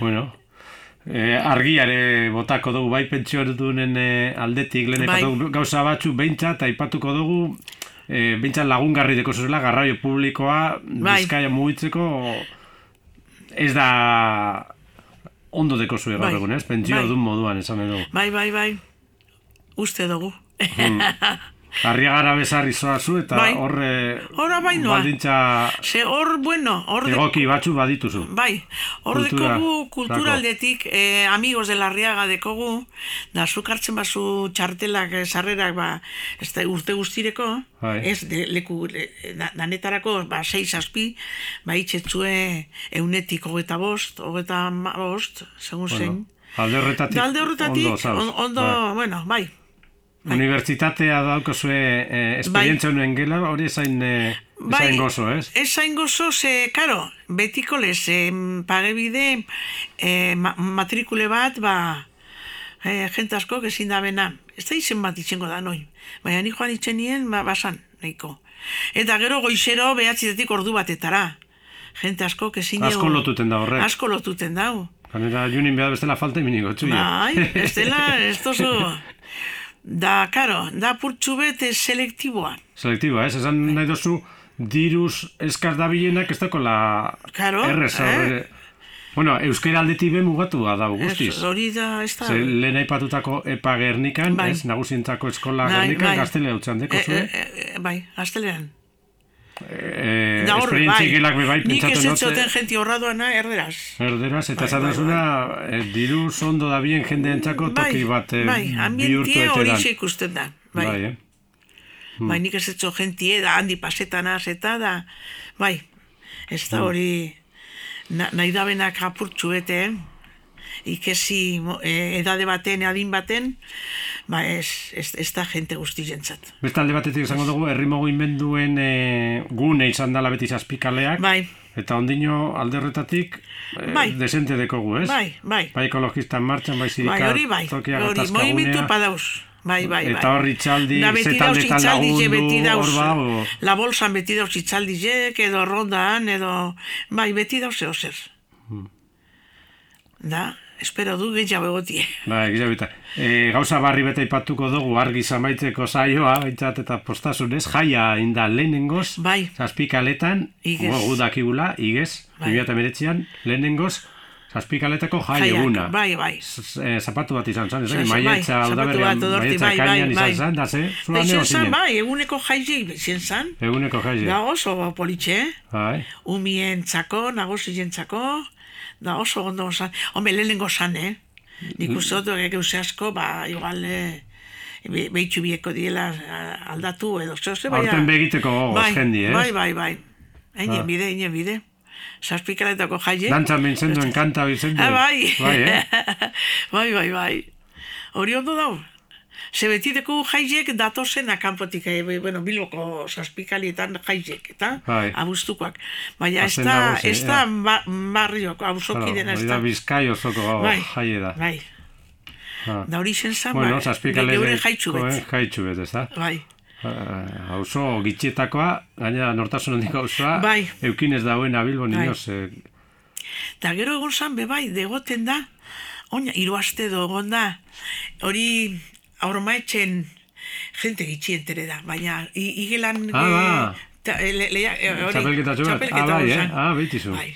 Bueno, eh, argiare botako dugu, bai pentsiordunen eh, aldetik, leheneko Bai. dugu gauza batzu behintzat, aipatuko dugu, eh, behintzat lagungarri deko zuzela, garraio publikoa, Bai. bizkaia mugitzeko, ez da ondo deko zuen gaur Bai. egun, ez? Pentsio Bai. moduan, esan edo. Bai, bai, bai, uste dugu. Hmm. Arriagara bezarri zoazu eta Bai. horre Hora bai noa. baldintza Ze hor, bueno, hor de- egoki batzu badituzu. Bai, hor Kultura, dekogu kultura dako. aldetik, eh, amigos de la Riaga dekogu, da zuk hartzen bazu txartelak, eh, sarrerak, ba, ez da urte guztireko, Bai. ez de, leku, le, da- danetarako, ba, sei zazpi, ba, itxetzue eunetik hogeta bost, hogeta bost, segun Bueno, zein. alde horretatik, alde horretatik, ondo, zauz. on- ondo, Bai. bueno, Bai. Unibertsitatea daukazue eh, esperientzia honen gela, hori ezain, eh, ezain gozo, ez? Ez zain gozo, ze, karo, betiko lez, eh, pagebide, eh, ma matrikule bat, ba, eh, jente asko, ezin da bena. Ez da izen bat itxengo da, noi. Baina ni joan itxen nien, ba, basan, nahiko. Eta gero goizero behatzitetik ordu batetara. Jente asko, ezin Asko lotuten da horrek. Asko lotuten dau. Ganera, junin behar bestela falta iminiko, txuia. Bai, ez dela, ez tozu. Da, karo, da purtsu bete selektiboa. Selektiba, ez? Esan nahi dozu, diruz eskaz dabilenak ez dakola Claro, errez. eh? Bueno, euskera aldetik be mugatu da guztiz. Hori da, ez da. Ze lehen aipatutako epa gernikan, Bai. ez, nagusientzako eskola Bai, gernikan, bai. gaztelea utzan deko Eh, zuen. eh, eh, bai, gaztelean. Eh, Da esperientzia bai. bai, Nik ez etxoten jenti horra duana erderaz. Erderaz, eta Bai, esan bai, duzuna, eh, diru ondo da bien jendeentzako toki bat eh, bai, bihurtu hori ikusten da. Bai, Bai, bai, eh? Hmm. nik ez etxo jentie da handi pasetanaz eta da, bai, ez Hmm. da hori na, nahi da benak apurtxu bete, eh? Ikesi eh, edade baten, adin baten, ba ez, ez, ez da jente guzti jentzat. Beste alde batetik esango dugu, herri mugimenduen e, gune izan dela beti zazpikaleak. Bai, Eta ondino alde horretatik e, Bai. desente dekogu, ez? bai, bai, Bai ekologistan martxan, bai bai, sirikat, hori bai, tokiak hori, movimentu padauz. Bai, bai, bai. Eta hor itxaldi, Da beti ze dauz taldetan itzaldize, beti lagundu, hor ba, la bolsan beti dauz itzaldizek, edo rondan, edo, bai, beti dauz zeo zer. Hmm. Da, espero du gehiago egotie. Bai, gila bita. E, gauza barri bete ipatuko dugu argi zamaitzeko saioa, baitzat eta postasunez, jaia inda lehenengoz, Bai. zazpikaletan, Igez. gu dakigula, igez, Bai. 2008an, lehenengoz, zazpikaletako jai Jaiak, eguna. Bai, bai. Eh, zapatu bat izan zen, ez Bai, maietza, odorti, maietza bai, bai, kainan izan bai. zen, da ze, izen neo zinen. bai, eguneko jaizei izen zan. Eguneko jaia. Da oso politxe, Bai. umien txako, nagozien txako, da oso ondo zan. Hombre, lehenengo zan, eh? Nik uste dut, egeuse asko, ba, igual, eh, be- behitxu bieko diela a- aldatu edo zehose, Aurten begiteko gogoz bai, jendi, ez? Bai, bai, bai. Einen Ah. bide, einen bide. Zazpikaletako jaie. Dantzan bintzen duen kanta bintzen Ah, bai. Bai, eh? bai, bai, bai. Hori ondo dau. Ze betideko jaiek datozen akanpotik, eh, bueno, bilboko zazpikalietan jaiek, eta Bai. abuztukoak. Baina ez da, ez da ba, barrioko, abuzoki dena ez da bizkai osoko Bai, jaie da. bai. Ah. Da hori zen zan, Bueno, ba, zazpikale geure jaitxu bet. Jaitxu bet, ez da? Bai, Hauzo gitxietakoa, gaina nortasun handik hauzoa, Bai. eukinez dauen abilbo Bai. nioz. Eh, Eta gero egon zan, be bai, degoten da, oina, hiru aste do egon da, hori aurmaetxen jente gitxi entere da, baina igelan... Ah, ba. ta- le- lehia- hori, Txapelketatxo bat? txapelketa Ah, bai, eh? Ah. Bai.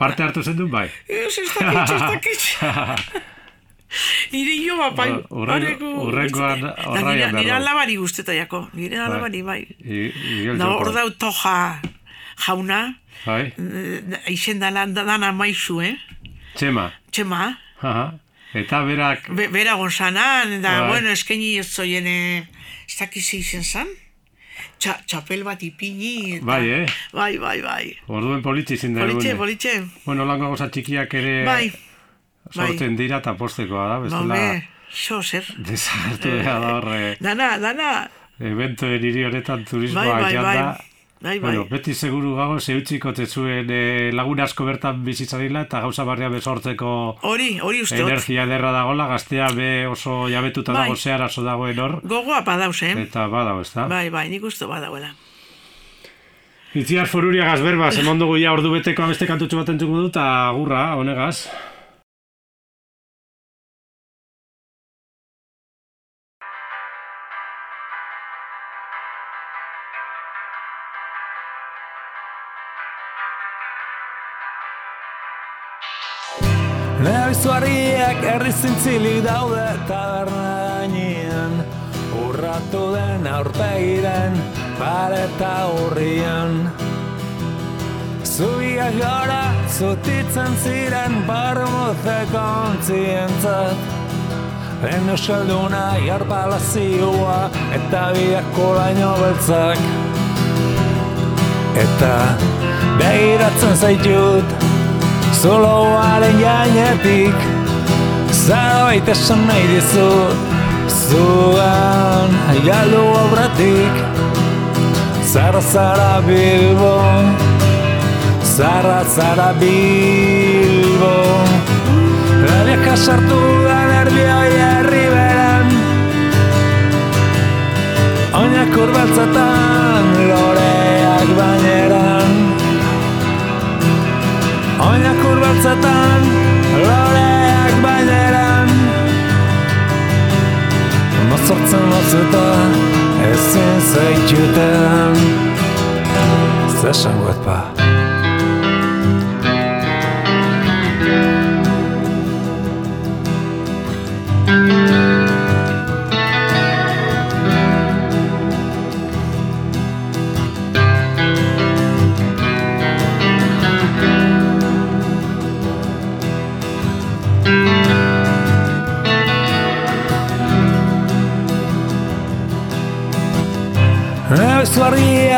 parte hartu zen du, bai. Ez, ez dakitz, ez. Nire jo, bai. Hurrengo- hurrengoan Da, horraian nire, alabari guztetaiako, nire alabari, bai. I- Igel Da, hor Txokon. dau toja jauna, Bai, izen dana, dana maizu, eh? txema. Txema, Aha. Eta berak, Be, bera gonzanan, da, Bai. bueno, eskaini ez zoien, eh, ez dakize izen zan? Txa, txapel bat ipini, eta... Bai, eh? Bai, bai, bai. orduen politxe izin da Politxe, politxe. Bueno, lango gauza txikiak ere Bai, sortzen dira eta postekoa da, bestela bombe, zo zer. desagertu dira da horre Dana, dana. eventoen hiri honetan turismoa Bai, bai, joan bai. Bai, bai. Bueno, beti seguru gago zeutziko zuen e, lagun asko bertan bizitzarila eta gauza barria bezortzeko Hori, hori uste energia derra dagola, gaztea be oso jabetuta Bai. dago zehar aso dagoen hor, Gogoa padauz, eh? eta badago, ez da? Bai, bai, nik uste badauela. Itziar foruria gazberba, zemon dugu ja ordu beteko abeste kantutxo bat entzuko dut, eta agurra, honegaz. Zintzilik daude taberna gainean Urra Geratu den aurpegiren pareta urrian. Zubiak gora zutitzen ziren barmuzeko ontzientzat Den euskalduna jarpalazioa eta bidako laino beltzak. Eta behiratzen zaitut Zuloaren jainetik Zerbait esan nahi dizut Zugan galdu obratik Zara zara bilbo Zara zara bilbo. Rabiaka sartu da nervioi herri beran. Oinak urbaltzatan loreak baineran. Oinak urbaltzatan ezin zaitxuten Zesan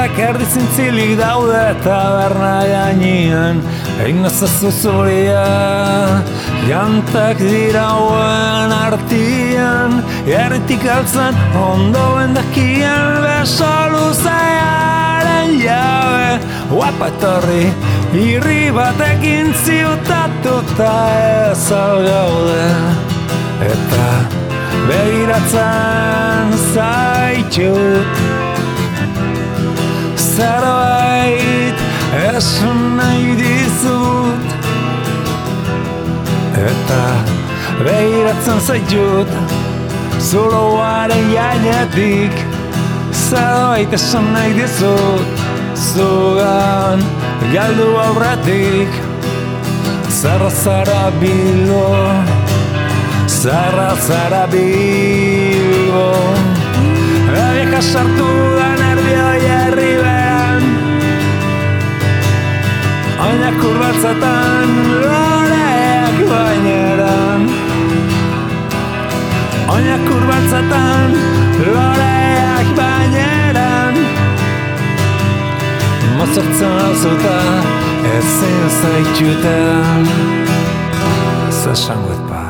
Ebezuarriak erdi zintzilik daude taberna gainean. Egin nazazu zuria Jantak dira hauen artian Erritik altzen ondo bendakian Beso luzearen jabe. Guapa etorri Irri batekin ziutatuta ez gaude. Eta begiratzen zaitut zerbait esan nahi dizut. Eta behiratzen zaitut zuloaren jainetik. Zerbait esan nahi dizut zugan galdu aurretik. Zara zara bilbo Zara zara bilbo. Ebieka sartu Oinak urbatzatan loreak baineran Oinak urbatzatan loreak baineran Mozortzen hauzuta ezin zaitxutan Zasango pa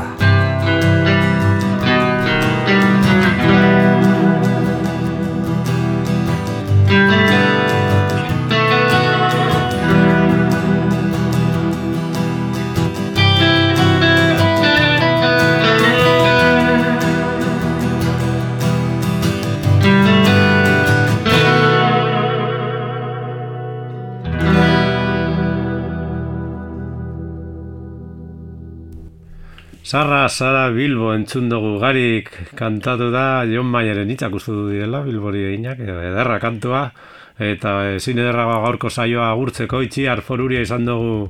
Sarra, Sara Bilbo entzun dugu garik kantatu da John Mayeren hitzak uste du direla Bilbori eginak, ederra kantua eta ezin ederra gaurko saioa agurtzeko itxi arforuria izan dugu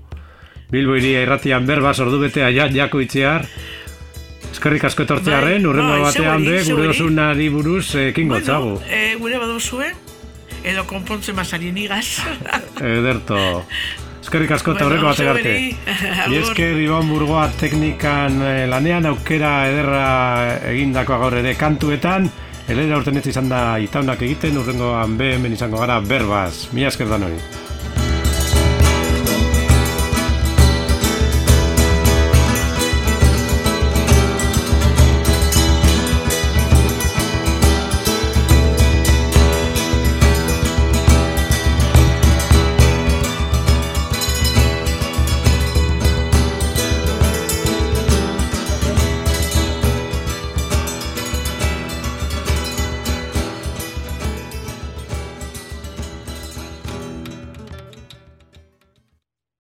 Bilbo iria irratian berba sordu betea ja, jako itxiar Eskerrik asko etortzearen, Bai, urrengo bai, batean be, gure osunari buruz ekin Bueno, gotzagu. eh, gure baduzue, edo konpontzen mazarien igaz. Ederto. Eskerrik asko eta horreko bate arte. Agur. Mi esker Ibon Burgoa teknikan eh, lanean aukera ederra egindakoa gaur ere kantuetan. Elera urten ez izan da itaunak egiten, urrengoan be hemen izango gara berbaz. Mi esker da.